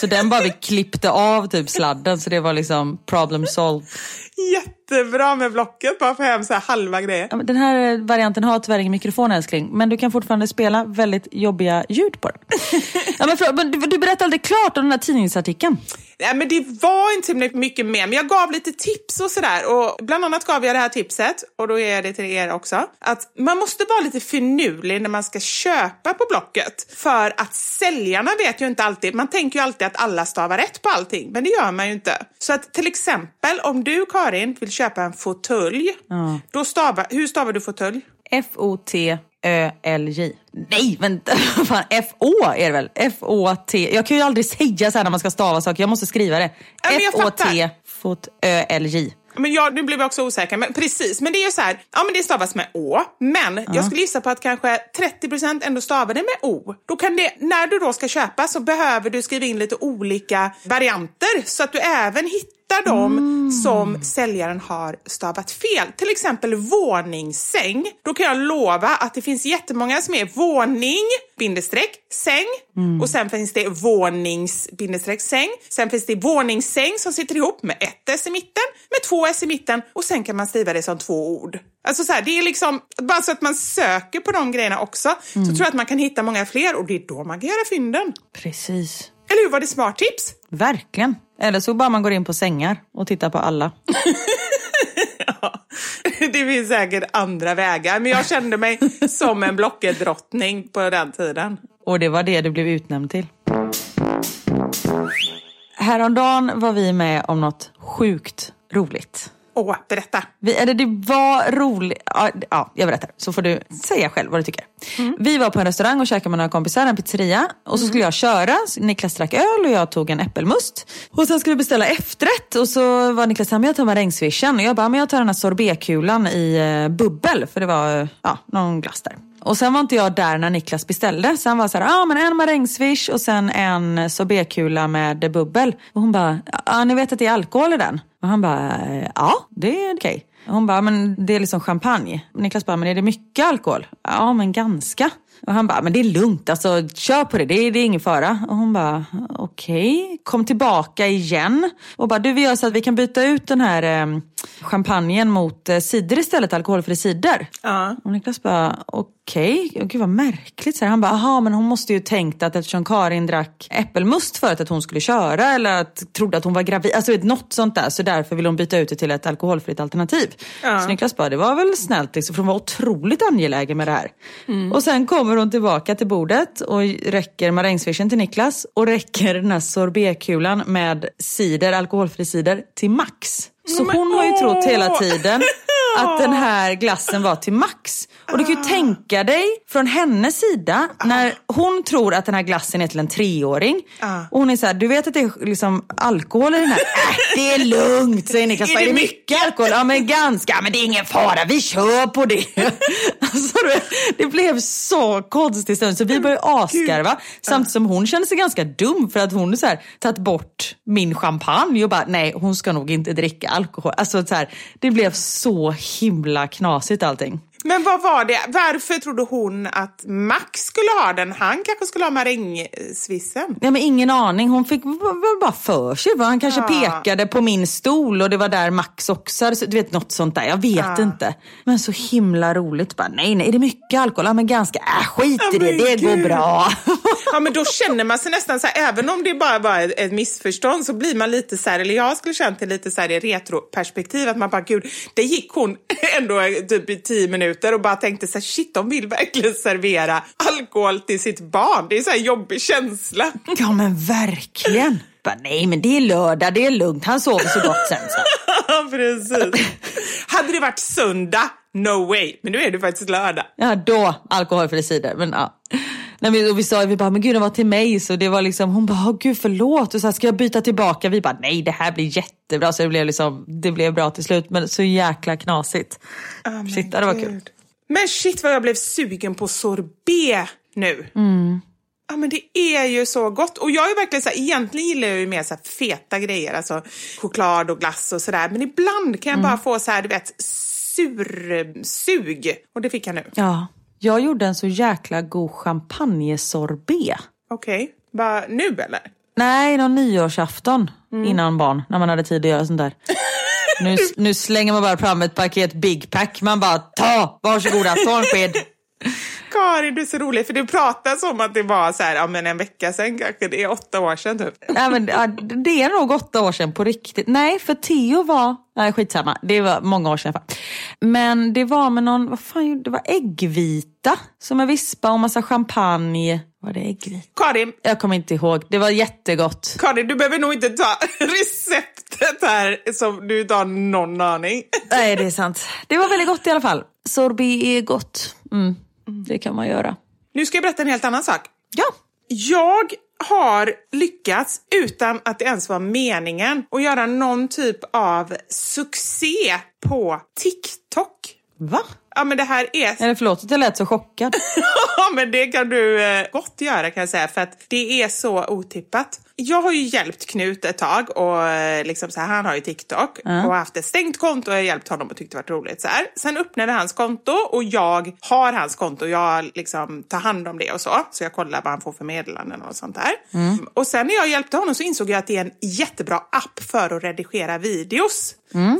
Så den bara vi klippte av typ sladden så det var liksom problem solved. Jättebra med Blocket, bara få hem så halva grejer. Ja, Den här varianten har tyvärr ingen mikrofon älskling, men du kan fortfarande spela väldigt jobbiga ljud på den. Ja, men för, men du, du berättade aldrig klart om den här tidningsartikeln. Nej, men det var inte mycket mer, men jag gav lite tips och sådär. Och bland annat gav jag det här tipset, och då ger jag det till er också, att man måste vara lite finurlig när man ska köpa på Blocket. För att säljarna vet ju inte alltid, man tänker ju alltid att alla stavar rätt på allting, men det gör man ju inte. Så att till exempel om du Karin vill köpa en fåtölj, då stavar, hur stavar du fåtölj? F-O-T-Ö-L-J. Nej, vänta. Fan, F-O är det väl? F-O-T. Jag kan ju aldrig säga så här när man ska stava saker. Jag måste skriva det. Ja, jag F-O-T, fot, Ö-L-J. Men jag, nu blev jag också osäker, men precis. Men det är ju så här, ja men det stavas med Å, men jag skulle gissa på att kanske 30% ändå stavar det med O. Då kan det, när du då ska köpa så behöver du skriva in lite olika varianter så att du även hittar dem som säljaren har stavat fel. Till exempel våningssäng. Då kan jag lova att det finns jättemånga som är våning, bindestreck, säng och sen finns det vånings, bindestreck, säng. Sen finns det våningssäng som sitter ihop med ett S i mitten, med två S i mitten och sen kan man skriva det som två ord. Alltså så här, det är liksom, bara så att man söker på de grejerna också, så tror jag att man kan hitta många fler och det är då man kan göra fynden. Precis. Eller hur, var det smart tips? Verkligen. Eller så bara man går in på sängar och tittar på alla. Ja, det finns säkert andra vägar, men jag kände mig som en Blocket-drottning på den tiden. Och det var det du blev utnämnd till. Häromdagen var vi med om något sjukt roligt. Åh, berätta. Vi, eller det var roligt. Ja, ja, jag berättar. Så får du säga själv vad du tycker. Vi var på en restaurang och käkade med några kompisar, en pizzeria. Och så skulle jag köra. Niklas drack öl och jag tog en äppelmust. Och sen skulle vi beställa efterrätt. Och så var Niklas här, men jag tar marängsvischen. Och jag bara, men jag tar den här sorbetkulan i eh, bubbel. För det var ja, någon glass där. Och sen var inte jag där när Niklas beställde. Så han var så här, ja ah, men en marängsviss och sen en sorbetkula med bubbel. Och hon bara, ja ni vet att det är alkohol i den? Och han bara, ja det är okej. Och Hon bara, men det är liksom champagne. Niklas bara, men är det mycket alkohol? Ja men ganska. Och han bara, men det är lugnt, alltså kör på det, det är, det är ingen fara. Och hon bara, okej. Kom tillbaka igen. Och bara, du vi gör så att vi kan byta ut den här eh, champagnen mot eh, cider istället, alkoholfri cider. Ja. Och Niklas bara, okej, okay. gud vad märkligt. Så här, han bara, aha men hon måste ju tänkt att eftersom Karin drack äppelmust förut att hon skulle köra eller att trodde att hon var gravid, alltså vet, något sånt där. Så därför vill hon byta ut det till ett alkoholfritt alternativ. Ja. Så Niklas bara, det var väl snällt liksom, för hon var otroligt angelägen med det här. Och sen kommer hon tillbaka till bordet och räcker marängsvischen till Niklas och räcker den här sorbetkulan med cider, alkoholfri cider till Max. Så hon har ju trott hela tiden att den här glassen var till Max. Och du kan ju tänka dig från hennes sida när hon tror att den här glassen är till en treåring. Ah. Och hon är så här, du vet att det är liksom alkohol i den här? Äh, det är lugnt säger Niklas. Är det mycket alkohol? Ja men ganska, men det är ingen fara, vi kör på det. alltså, det, blev så konstigt stund så vi började asgarva. Samtidigt som hon kände sig ganska dum för att hon så här, tagit bort min champagne och bara nej hon ska nog inte dricka alkohol. Alltså så här, det blev så himla knasigt allting. Men vad var det? Varför trodde hon att Max skulle ha den? Han kanske skulle ha marängsvissen? Ja, men ingen aning. Hon fick bara för sig. Han kanske Ja. pekade på min stol och det var där Max också hade- Du vet något sånt där. Jag vet inte. Men så himla roligt. Bara, nej, nej, är det mycket alkohol? Ja, men ganska. Äh, skit i Ja, det. men Det går gud. bra. Ja men då känner man sig nästan så här, även om det bara var ett, missförstånd så blir man lite så här, eller jag skulle känt det lite så här i retroperspektiv att man bara gud, det gick hon ändå typ i tio minuter och bara tänkte så här, shit de vill verkligen servera alkohol till sitt barn. Det är så här jobbig känsla. ja, men verkligen. Bara, nej, men det är lördag. Det är lugnt. Han sover så gott sen. Så. Precis. Hade det varit söndag, no way. Men nu är det faktiskt lördag. Ja, då alkoholfri cider. Men ja. Nej, men, och vi sa vi bara, men gud den var till mig. Så det var liksom, hon bara, åh gud förlåt. Och så här, ska jag byta tillbaka? Vi bara, nej det här blir jättebra. Så det blev, liksom, det blev bra till slut. Men så jäkla knasigt. Shit, ja, det var kul. Men shit vad jag blev sugen på sorbet nu. Ja men det är ju så gott. Och jag är verkligen så här, egentligen gillar jag ju mer så här feta grejer, alltså choklad och glass och sådär. Men ibland kan jag bara få så här, du vet, sursug. Och det fick jag nu. Ja, jag gjorde en så jäkla god champagnesorbet. Okej, bara nu eller? Nej, någon nyårsafton Mm. innan barn, när man hade tid att göra sånt där. Nu, nu slänger man bara fram ett paket Big Pack. Man bara, ta, varsågoda, ta en sked. Karin, du är så rolig för du pratar som att det var så här, ja men en vecka sedan kanske, det är åtta år sedan typ. Ja, men, ja, det är nog åtta år sedan på riktigt. Nej, för Theo var... Nej, skitsamma. Det var många år sedan. Men det var med någon... Vad fan, det var äggvita som en vispa och massa champagne. Var det äggvita? Karin, Jag kommer inte ihåg. Det var jättegott. Karin, du behöver nog inte ta receptet här som du inte har någon aning. Nej, det är sant. Det var väldigt gott i alla fall. Sorbet är gott. Mm, det kan man göra. Nu ska jag berätta en helt annan sak. Ja. Jag har lyckats, utan att det ens var meningen, att göra någon typ av succé på TikTok. Va? Ja men det här är... Eller förlåt att jag lät så chockad. Ja men det kan du eh, gott göra kan jag säga för att det är så otippat. Jag har ju hjälpt Knut ett tag och eh, liksom så här, han har ju TikTok och har haft ett stängt konto och jag har hjälpt honom och tyckte det var roligt. Så här. Sen öppnade hans konto och jag har hans konto. Jag liksom tar hand om det och så. Så jag kollar vad han får för meddelanden och sånt där. Och sen när jag hjälpte honom så insåg jag att det är en jättebra app för att redigera videos.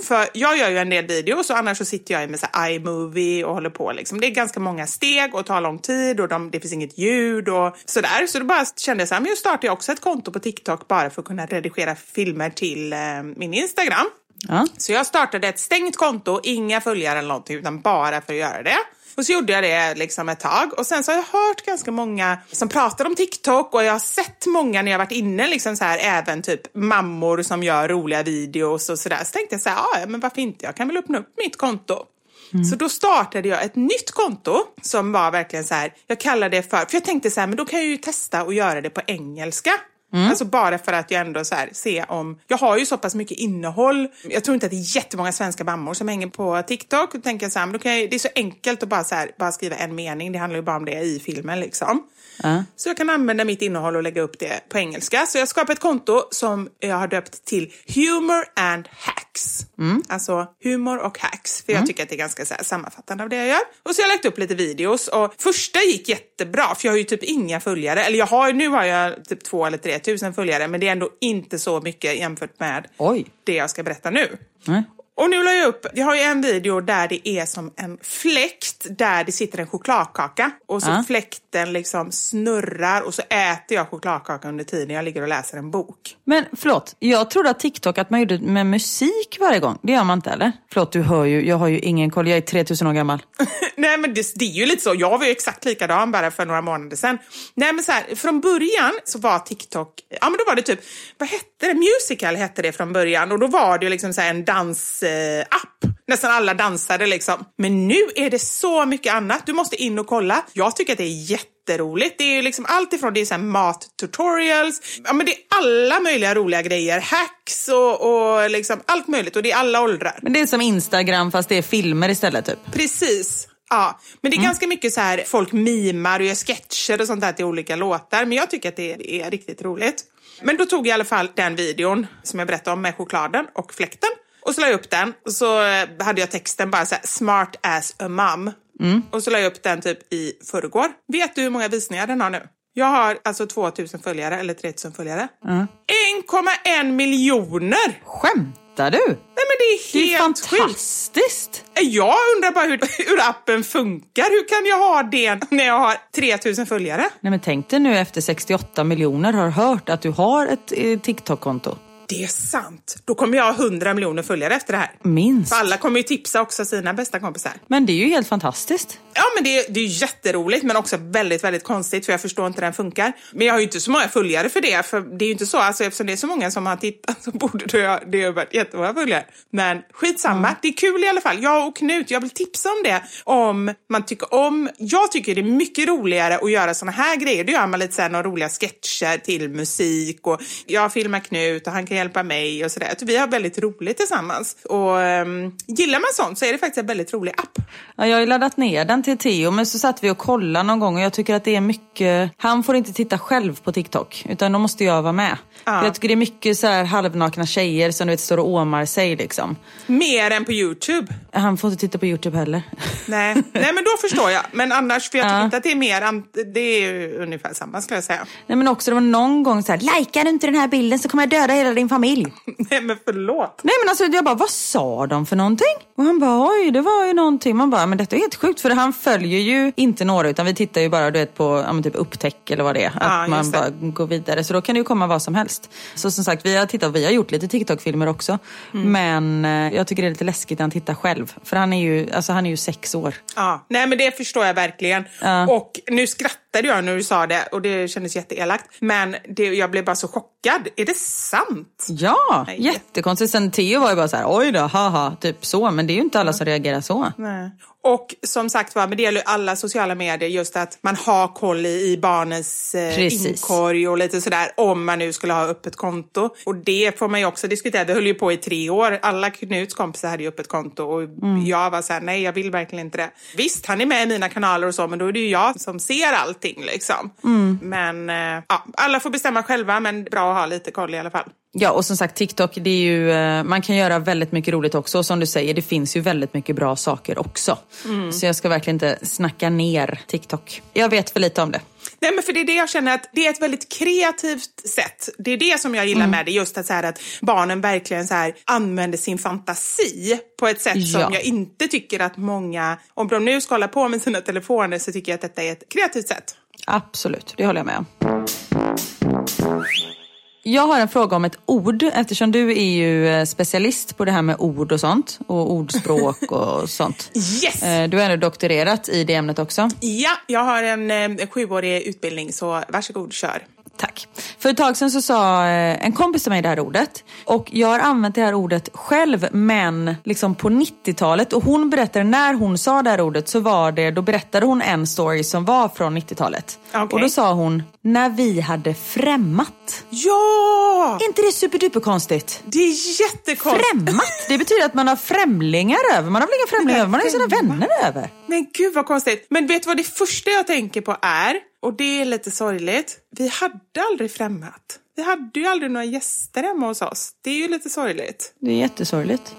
För jag gör ju en del videos och annars så sitter jag med så iMovie och håller på. Liksom. Det är ganska många steg och tar lång tid och de, det finns inget ljud och sådär. Så då bara kände jag så här, men nu startar jag också ett konto på TikTok bara för att kunna redigera filmer till eh, min Instagram. Ja. Så jag startade ett stängt konto, inga följare eller någonting, utan bara för att göra det. Och så gjorde jag det liksom ett tag och sen så har jag hört ganska många som pratar om TikTok och jag har sett många när jag varit inne, liksom så här, även typ mammor som gör roliga videos och sådär. Så tänkte jag så här, "Ah, ja men varför inte, jag kan väl öppna upp mitt konto. Så då startade jag ett nytt konto som var verkligen så här, jag kallade det för, för jag tänkte så här, men då kan jag ju testa att göra det på engelska. Alltså bara för att jag ändå så här, se om, jag har ju så pass mycket innehåll. Jag tror inte att det är jättemånga svenska mammor som hänger på TikTok. Då tänker så här, jag, det är så enkelt att bara, så här, bara skriva en mening. Det handlar ju bara om det i filmen liksom. Så jag kan använda mitt innehåll och lägga upp det på engelska. Så jag skapar ett konto som jag har döpt till Humor and Hacks. Alltså humor och hacks. För jag tycker att det är ganska så här, sammanfattande av det jag gör. Och så har jag lagt upp lite videos och första gick jättebra för jag har ju typ inga följare. Eller jag har, nu har jag typ två eller tre tusen följare men det är ändå inte så mycket jämfört med Oj. det jag ska berätta nu. Nej. Och nu la jag upp, jag har ju en video där det är som en fläkt där det sitter en chokladkaka och så Ja. fläkten liksom snurrar och så äter jag chokladkaka under tiden jag ligger och läser en bok. Men förlåt, jag trodde att TikTok att man gjorde med musik varje gång. Det gör man inte eller? Förlåt, du hör ju, jag har ju ingen koll. Jag är 3000 år gammal. Nej men det, det är ju lite så, jag var ju exakt likadan bara för några månader sedan. Nej men så här, från början så var TikTok, ja men då var det typ, vad hette det? Musical hette det från början och då var det ju liksom så här en dansapp. Nästan alla dansade liksom. Men nu är det så mycket annat, du måste in och kolla. Jag tycker att det är jätteroligt. Det är ju liksom allt ifrån det är så här mat-tutorials, ja men det är alla möjliga roliga grejer, hacks och, och liksom allt möjligt och det är alla åldrar. Men det är som Instagram fast det är filmer istället typ. Precis. Ja, men det är ganska mycket så här folk mimar och gör sketcher och sånt där till olika låtar. Men jag tycker att det är riktigt roligt. Men då tog jag i alla fall den videon som jag berättade om med chokladen och fläkten. Och så la jag upp den och så eh, hade jag texten bara så här smart as a mum. Och så la jag upp den typ i förrgår. Vet du hur många visningar den har nu? Jag har alltså 2000 följare, eller 3000 följare. 1,1 miljoner! Skämtar du? Nej men det är Det är helt sjukt. fantastiskt. Jag undrar bara hur, hur appen funkar. Hur kan jag ha det när jag har 3000 följare? Nej men tänk dig nu efter 68 miljoner har hört att du har ett eh, TikTok-konto. Det är sant. Då kommer jag ha 100 miljoner följare efter det här. Minst. För alla kommer ju tipsa också sina bästa kompisar. Men det är ju helt fantastiskt. Ja, men det, är- det är jätteroligt men också väldigt, väldigt konstigt för jag förstår inte hur den funkar. Men jag har ju inte så många följare för det, för det är ju inte så. Alltså, eftersom det är så många som har tittat så borde det ha, det varit jättemånga följare. Men skitsamma, det är kul i alla fall. Jag och Knut, jag vill tipsa om det. Om man tycker om... Jag tycker det är mycket roligare att göra såna här grejer. Då gör man lite så här, några roliga sketcher till musik och jag filmar Knut och han kan hjälpa mig och sådär. Vi har väldigt roligt tillsammans. Och um, gillar man sånt så är det faktiskt en väldigt rolig app. Ja, jag har ju laddat ner den till Theo men så satt vi och kollade någon gång och jag tycker att det är mycket... Han får inte titta själv på TikTok utan då måste jag vara med. För Jag tycker det är mycket så här halvnakna tjejer som du vet står och åmar sig liksom. Mer än på Youtube. Han får inte titta på Youtube heller. Nej. Nej, men då förstår jag. Men annars, för jag tycker inte att det är mer, an- det är ju ungefär samma skulle jag säga. Nej men också det var någon gång så här, likar du inte den här bilden så kommer jag döda hela din familj. Nej, men förlåt. Nej men alltså jag bara, vad sa de för någonting? Och han bara, oj det var ju någonting. Man bara, men detta är helt sjukt för han följer ju inte några utan vi tittar ju bara du vet, på ja, typ upptäck eller vad det är. Att man just det. bara går vidare. Så då kan det ju komma vad som helst. Så som sagt, vi har tittat, vi har gjort lite TikTok-filmer också. Mm. Men eh, jag tycker det är lite läskigt när han tittar själv. För han är ju, alltså, han är ju sex år. Ja, nej men det förstår jag verkligen. Och nu skrattade jag när du sa det och det kändes jätteelakt. Men det, jag blev bara så chockad. Är det sant? Ja, Nej. jättekonstigt. Sen Theo var ju bara så här, oj då, haha, typ så. Men det är ju inte alla som reagerar så. Nej. Och som sagt var, men det gäller alla sociala medier, just att man har koll i, i barnens eh, inkorg och lite sådär, om man nu skulle ha öppet konto. Och det får man ju också diskutera, det höll ju på i tre år. Alla Knuts kompisar hade ju öppet konto och jag var såhär, nej jag vill verkligen inte det. Visst, han är med i mina kanaler och så, men då är det ju jag som ser allting liksom. Men eh, ja, alla får bestämma själva, men bra att ha lite koll i alla fall. Ja, och som sagt TikTok, det är ju, eh, man kan göra väldigt mycket roligt också. Och som du säger, det finns ju väldigt mycket bra saker också. Så jag ska verkligen inte snacka ner TikTok. Jag vet för lite om det. Nej men för det är det jag känner att det är ett väldigt kreativt sätt. Det är det som jag gillar med det, just att, så här, att barnen verkligen så här, använder sin fantasi på ett sätt som Ja. jag inte tycker att många, om de nu ska hålla på med sina telefoner så tycker jag att detta är ett kreativt sätt. Absolut, det håller jag med om. Jag har en fråga om ett ord eftersom du är ju eh, specialist på det här med ord och sånt och ordspråk och sånt. Yes! Eh, Du har ändå doktorerat i det ämnet också. Ja, jag har en eh, sjuårig utbildning så varsågod kör. Tack. För ett tag sedan så sa eh, en kompis till mig det här ordet. Och jag har använt det här ordet själv men liksom på 90-talet. Och hon berättade när hon sa det här ordet så var det, då berättade hon en story som var från 90-talet. Okej. Och då sa hon, när vi hade främmat. Ja! Är inte det superduper konstigt? Det är jättekonstigt. Främmat, det betyder att man har främlingar över. Man har väl inga främlingar över, man har ju sina vänner över. Men gud vad konstigt. Men vet du vad det första jag tänker på är? Och det är lite sorgligt. Vi hade aldrig främmat. Vi hade ju aldrig några gäster hemma hos oss. Det är ju lite sorgligt. Det är jättesorgligt.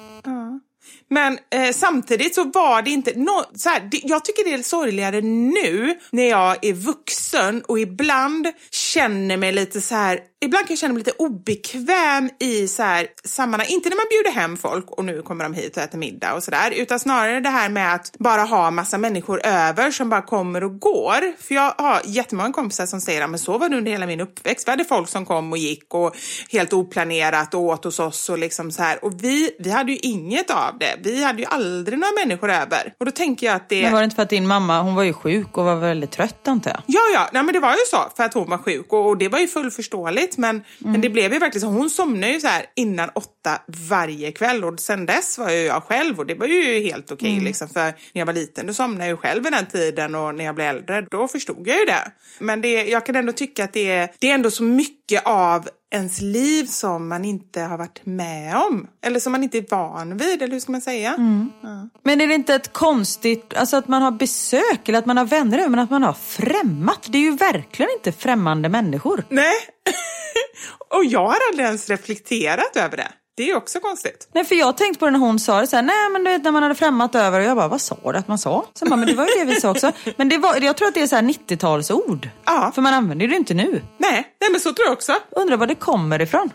Men eh, samtidigt så var det inte... No, så här, det, jag tycker det är sorgligare nu när jag är vuxen och ibland känner mig lite så här... Ibland kan jag känna mig lite obekväm i så här sammanhang. Inte när man bjuder hem folk och nu kommer de hit och äter middag och sådär. Utan snarare det här med att bara ha massa människor över som bara kommer och går. För jag har jättemånga kompisar som säger att så var det under hela min uppväxt. Vi hade folk som kom och gick och helt oplanerat och åt hos oss och liksom så här. Och vi, vi hade ju inget av det. Vi hade ju aldrig några människor över. Och då tänker jag att det... Men var det inte för att din mamma, hon var ju sjuk och var väldigt trött antar jag? Ja, ja, nej, men det var ju så för att hon var sjuk och, och det var ju fullförståeligt. Men, men det blev ju verkligen så. Hon somnade ju så här innan åtta varje kväll och sen dess var ju jag själv och det var ju helt okej liksom. För när jag var liten då somnade jag ju själv vid den tiden och när jag blev äldre då förstod jag ju det. Men det, jag kan ändå tycka att det är, det är ändå så mycket av ens liv som man inte har varit med om. Eller som man inte är van vid, eller hur ska man säga? Men är det inte ett konstigt, alltså att man har besök eller att man har vänner men att man har främmat? Det är ju verkligen inte främmande människor. Nej. och jag har aldrig ens reflekterat över det. Det är också konstigt. Nej för jag tänkte på det när hon sa det så här, nej men du vet när man hade främmat över och jag bara, vad sa du att man sa? Så bara, men det var ju det vi sa också. Men det var, jag tror att det är så här 90-talsord. Ja. För man använder det inte nu. Nej, nej men så tror jag också. Undrar var det kommer ifrån.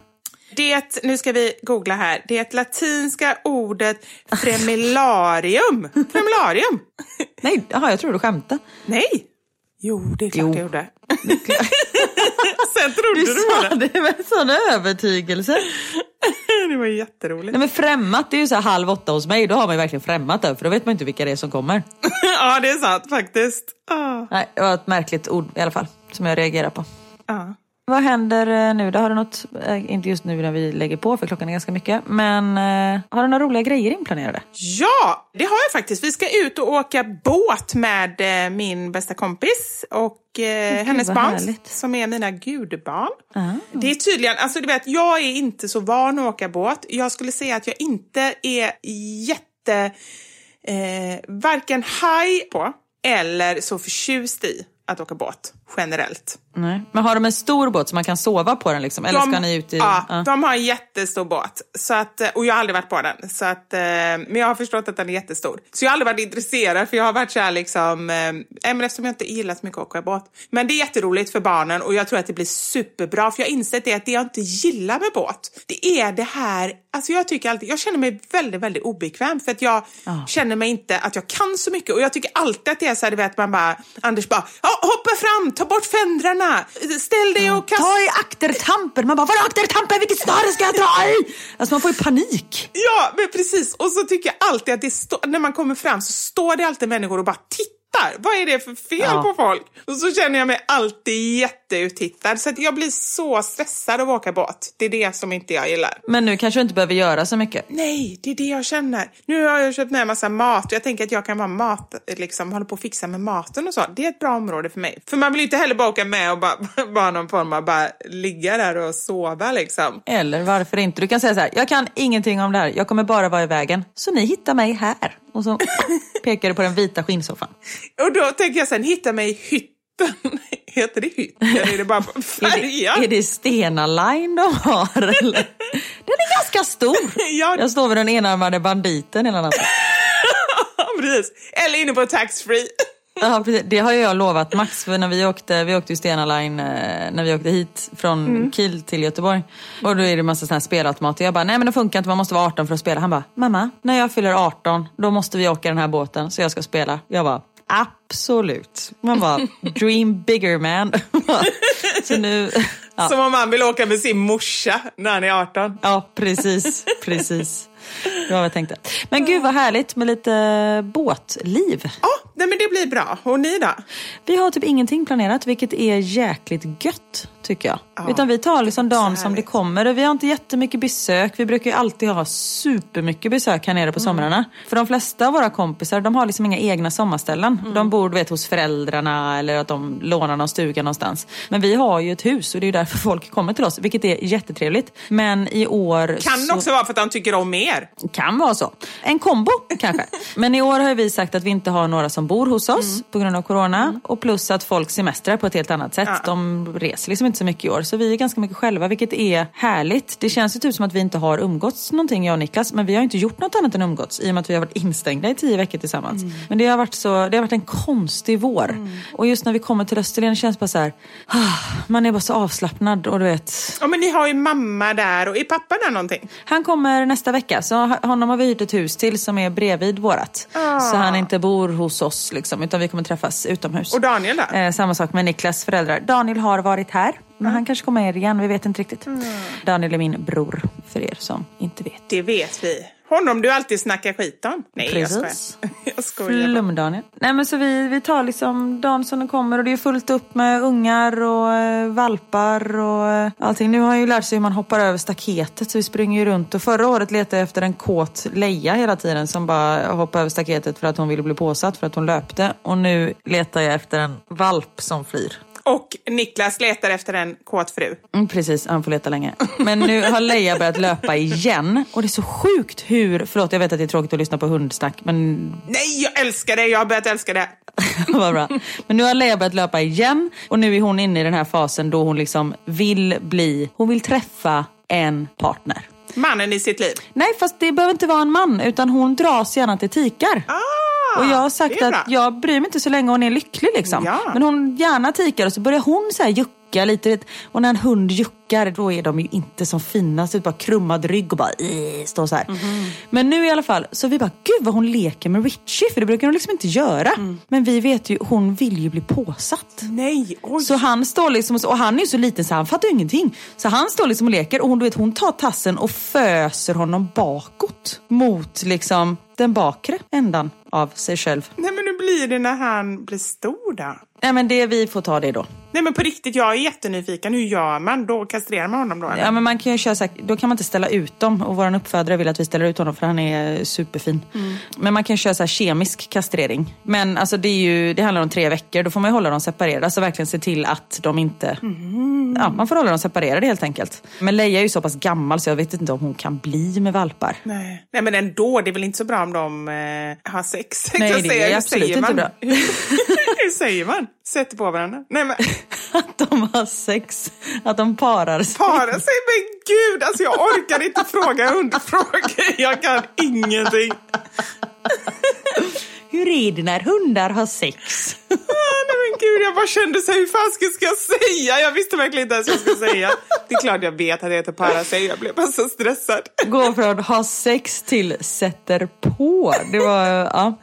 Det, nu ska vi googla här, det latinska ordet fremilarium. Fremilarium? Nej, jaha, jag tror du skämtade. Nej. Jo, det är klart Jo. jag gjorde. Sen trodde Du du, sa på det. det med sån övertygelse. Det var jätteroligt. Nej men främmat, det är ju så här halv åtta hos mig. Då har man ju verkligen främmat det, för då vet man inte vilka det är som kommer. ja, det är sant faktiskt. Ah, Nej, det var ett märkligt ord i alla fall, som jag reagerar på. ah. Vad händer eh, nu? då? har du något, eh, inte just nu när vi lägger på för klockan är ganska mycket, men eh, har du några roliga grejer inplanerade? Ja, det har jag faktiskt. Vi ska ut och åka båt med min bästa kompis och eh, hennes barn härligt. som är mina gudbarn. Ah. Det är tydligen, alltså du vet, jag är inte så van att åka båt. Jag skulle säga att jag inte är jätte, eh, varken haj på eller så förtjust i att åka båt generellt. Nej. Men har de en stor båt så man kan sova på den liksom? Eller ska ni ut i... Ja, Ja. de har en jättestor båt. Så att, och jag har aldrig varit på den. Så att, eh, men jag har förstått att den är jättestor. Så jag har aldrig varit intresserad för jag har varit så här liksom, eh, men eftersom jag inte gillar så mycket att åka båt. Men det är jätteroligt för barnen och jag tror att det blir superbra för jag har insett det att det jag inte gillar med båt, det är det här, alltså jag tycker alltid, jag känner mig väldigt, väldigt obekväm för att jag känner mig inte att jag kan så mycket och jag tycker alltid att det är så här, du vet man bara, Anders bara, ja, hoppa fram, ta bort fendrarna, ställ dig och kasta Ta i aktertampen! Man bara, vadå aktertampen? Vilket snöre ska jag dra i? Alltså man får ju panik. Ja, men precis. Och så tycker jag alltid att det stå- när man kommer fram så står det alltid människor och bara tittar. Vad är det för fel Ja. på folk? Och så känner jag mig alltid jätteuttittad. Så att jag blir så stressad av att åka båt. Det är det som inte jag gillar. Men nu kanske du inte behöver göra så mycket. Nej, det är det jag känner. Nu har jag köpt med en massa mat och jag tänker att jag kan vara mat, liksom hålla på och fixa med maten och så. Det är ett bra område för mig. För man vill inte heller bara åka med och bara, bara någon form av bara ligga där och sova liksom. Eller varför inte? Du kan säga så här, jag kan ingenting om det här. Jag kommer bara vara i vägen. Så ni hittar mig här. Och så pekar du på den vita skinnsoffan. Och då tänker jag sen, hitta mig i hytten. Heter det hytt? Eller är det bara Är färjan? det, är det Stena Line de har eller? Den är ganska stor. Ja. Jag står vid den enarmade banditen hela natten. precis. Eller inne på taxfree. Ja, precis. Det har jag lovat Max för när vi åkte, vi åkte ju Stena Line eh, när vi åkte hit från Mm. Kiel till Göteborg. Och då är det massa sådana här spelautomater. Jag bara, nej men det funkar inte, man måste vara 18 för att spela. Han bara, mamma, när jag fyller 18 då måste vi åka den här båten så jag ska spela. Jag bara, absolut. Man bara, dream bigger man. så nu, ja. Som om man vill åka med sin morsa när han är 18. Ja, precis. precis. Det var vad jag tänkte. Men gud vad härligt med lite båtliv. Ja, nej, men det blir bra. Och ni då? Vi har typ ingenting planerat, vilket är jäkligt gött tycker jag. Ja, Utan vi tar liksom dagen som det kommer. Och vi har inte jättemycket besök. Vi brukar ju alltid ha supermycket besök här nere Mm. på somrarna. För de flesta av våra kompisar, de har liksom inga egna sommarställen. Mm. De bor du vet, hos föräldrarna eller att de lånar någon stuga någonstans. Men vi har ju ett hus och det är därför folk kommer till oss, vilket är jättetrevligt. Men i år... Kan så... också vara för att de tycker om er. Kan vara så. En kombo kanske. Men i år har vi sagt att vi inte har några som bor hos oss på grund av corona. Och plus att folk semestrar på ett helt annat sätt. Ja. De reser liksom inte så mycket i år. Så vi är ganska mycket själva, vilket är härligt. Det känns ju typ som att vi inte har umgåtts någonting, jag och Niklas. Men vi har inte gjort något annat än umgåtts i och med att vi har varit instängda i tio veckor tillsammans. Men det har varit så, det har varit en konstig vår. Och just när vi kommer till Österlen känns det bara så här, ah, man är bara så avslappnad och du vet, Ja, men ni har ju mamma där och är pappa där någonting? han kommer nästa vecka, så honom har vi hyrt ett hus till som är bredvid vårat. Ah. Så han inte bor hos oss, liksom, utan vi kommer träffas utomhus. Och Daniel då? Eh, samma sak med Niklas föräldrar. Daniel har varit här, men han kanske kommer igen, vi vet inte riktigt. Mm. Daniel är min bror, för er som inte vet. Det vet vi. Honom du alltid snackar skit om. Nej, Precis. jag skojar. Jag skojar. Flum-Daniel. Nej men så vi, vi tar liksom dagen som den kommer och det är fullt upp med ungar och eh, valpar och eh, allting. Nu har jag ju lärt sig hur man hoppar över staketet så vi springer ju runt och förra året letade jag efter en kåt leja hela tiden som bara hoppade över staketet för att hon ville bli påsatt för att hon löpte. Och nu letar jag efter en valp som flyr. Och Niklas letar efter en kåt fru. Mm, precis, han får leta länge. Men nu har Leia börjat löpa igen. Och det är så sjukt hur, förlåt jag vet att det är tråkigt att lyssna på hundsnack men Nej, jag älskar det! Jag har börjat älska det. Vad bra. Men nu har Leia börjat löpa igen och nu är hon inne i den här fasen då hon liksom vill bli, hon vill träffa en partner. Mannen i sitt liv. Nej, fast det behöver inte vara en man, utan hon dras gärna till tikar. Ah, och jag har sagt att jag bryr mig inte så länge hon är lycklig liksom. Ja. Men hon gärna tikar och så börjar hon så här jucka lite. Och när en hund juckar då är de ju inte som finast. Ut bara krummad rygg och bara "Ih", står så här. Mhm. Men nu i alla fall så vi bara, gud vad hon leker med Richie. För det brukar hon liksom inte göra. Mm. Men vi vet ju, hon vill ju bli påsatt. Nej, oj. Så han står liksom, och han är ju så liten så han fattar ju ingenting. Så han står liksom och leker och hon, du vet, hon tar tassen och föser honom bakåt. Mot liksom den bakre ändan av sig själv. Nej men hur blir det när han blir stor då? Nej men det, vi får ta det då. Nej men på riktigt, jag är jättenyfiken. Hur gör man? Då kastrerar man honom då eller? Ja men man kan ju köra så här, då kan man inte ställa ut dem och vår uppfödare vill att vi ställer ut honom för han är superfin. Men man kan köra så här kemisk kastrering. Men alltså det, är ju, det handlar om tre veckor, då får man ju hålla dem separerade. Alltså verkligen se till att de inte... Ja, man får hålla dem separerade helt enkelt. Men Leia är ju så pass gammal så jag vet inte om hon kan bli med valpar. Nej. Nej men ändå, det är väl inte så bra om de eh, har sex? Nej, det är absolut säger inte man? bra. hur säger man? Sätter på varandra? Nej men Att de har sex, att de parar sig. para sig, men gud alltså jag orkar inte fråga underfrågor. Jag kan ingenting. Hur är det när hundar har sex? Men gud, jag bara kände så här, hur fan ska jag säga? Jag visste verkligen inte ens vad jag skulle säga. Det är klart jag vet att det heter para sig, jag blev bara så stressad. Gå från ha sex till sätter på. Det var, ja.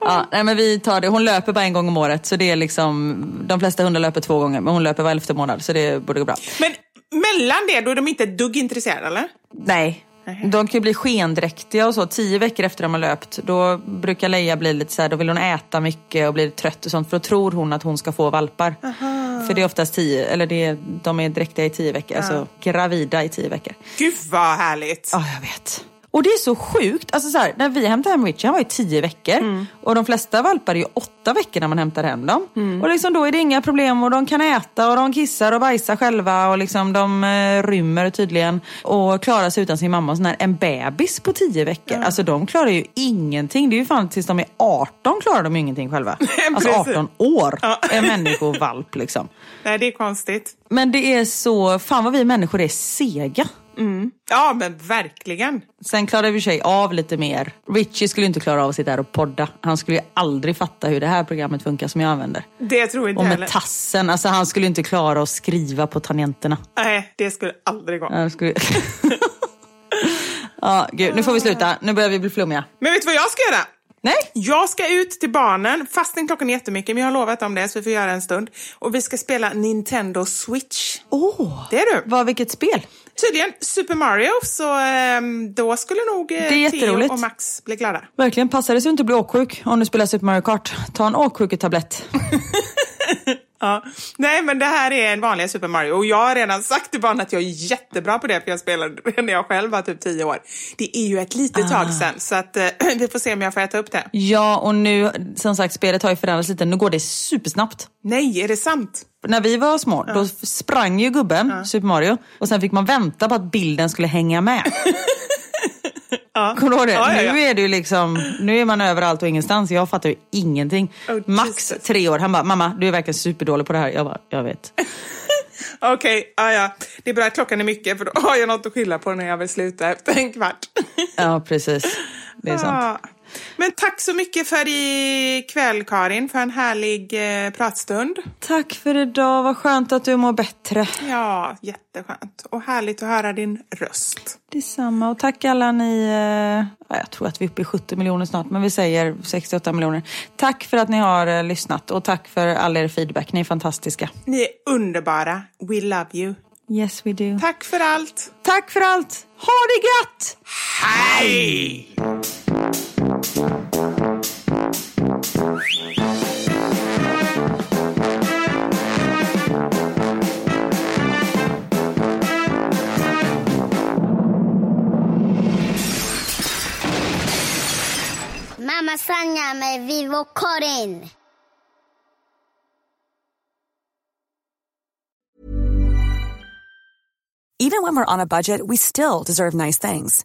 Ja, nej men vi tar det. Hon löper bara en gång om året. Så det är liksom, de flesta hundar löper två gånger. Men hon löper var elfte månad. Så det borde gå bra. Men mellan det, då är de inte ett dugg intresserade eller? Nej. De kan ju bli skendräktiga och så. Tio veckor efter de har löpt. Då brukar Leia bli lite så här, då vill hon äta mycket och blir trött och sånt. För då tror hon att hon ska få valpar. För det är oftast tio, eller det är, de är dräktiga i tio veckor. Alltså gravida i tio veckor. Gud vad härligt. Ja, jag vet. Och det är så sjukt. Alltså så här, när vi hämtade hem Richie, han var ju tio veckor. Och de flesta valpar är ju åtta veckor när man hämtar hem dem. Och liksom då är det inga problem och de kan äta och de kissar och bajsar själva och liksom de eh, rymmer tydligen. Och klarar sig utan sin mamma. Och sån här, en bebis på tio veckor, alltså de klarar ju ingenting. Det är ju fan tills de är 18 klarar de ju ingenting själva. alltså Precis. 18 år är människovalp liksom. Nej, det är konstigt. Men det är så, fan vad vi människor är sega. Ja, men verkligen. Sen klarade vi sig av lite mer. Richie skulle inte klara av att sitta här och podda. Han skulle ju aldrig fatta hur det här programmet funkar som jag använder. Det tror inte Och med heller. tassen, alltså han skulle inte klara att skriva på tangenterna. Nej, det skulle aldrig gå. Han skulle... ja, gud, nu får vi sluta. Nu börjar vi bli flummiga. Men vet du vad jag ska göra? Nej? Jag ska ut till barnen, fastän klockan är jättemycket, men jag har lovat dem det så vi får göra en stund. Och vi ska spela Nintendo Switch. Åh! Det är du. Vad, vilket spel? Tydligen Super Mario, så ehm, då skulle nog eh, Theo och Max bli glada. Verkligen, passar det så du inte blir åksjuk om du spelar Super Mario Kart. Ta en åksjuketablett. Ja. Nej, men det här är en vanlig Super Mario och jag har redan sagt till barnen att jag är jättebra på det för jag spelade när jag själv var typ 10 år. Det är ju ett litet Ah. tag sedan så att eh, vi får se om jag får äta upp det. Ja, och nu, som sagt, spelet har ju förändrats lite. Nu går det supersnabbt. Nej, är det sant? När vi var små, då sprang ju gubben, Super Mario, och sen fick man vänta på att bilden skulle hänga med. Kommer du ihåg det? Ja, ja, ja. Nu är det liksom, nu är man överallt och ingenstans. Jag fattar ju ingenting. Oh, Max tre år, han bara, mamma du är verkligen superdålig på det här. Jag bara, jag vet. Okej, ja, ja. det är bra att klockan är mycket för då har jag något att skylla på när jag vill sluta efter en kvart. Ja, precis. Det är sant. Men tack så mycket för ikväll Karin, för en härlig eh, pratstund. Tack för idag, vad skönt att du mår bättre. Ja, jätteskönt. Och härligt att höra din röst. Detsamma. Och tack alla ni, eh, ja, jag tror att vi är uppe i 70 miljoner snart, men vi säger 68 miljoner. Tack för att ni har eh, lyssnat och tack för all er feedback. Ni är fantastiska. Ni är underbara. We love you. Yes we do. Tack för allt. Tack för allt. Ha det gött! Hej! Vivo. Even when we're on a budget, we still deserve nice things.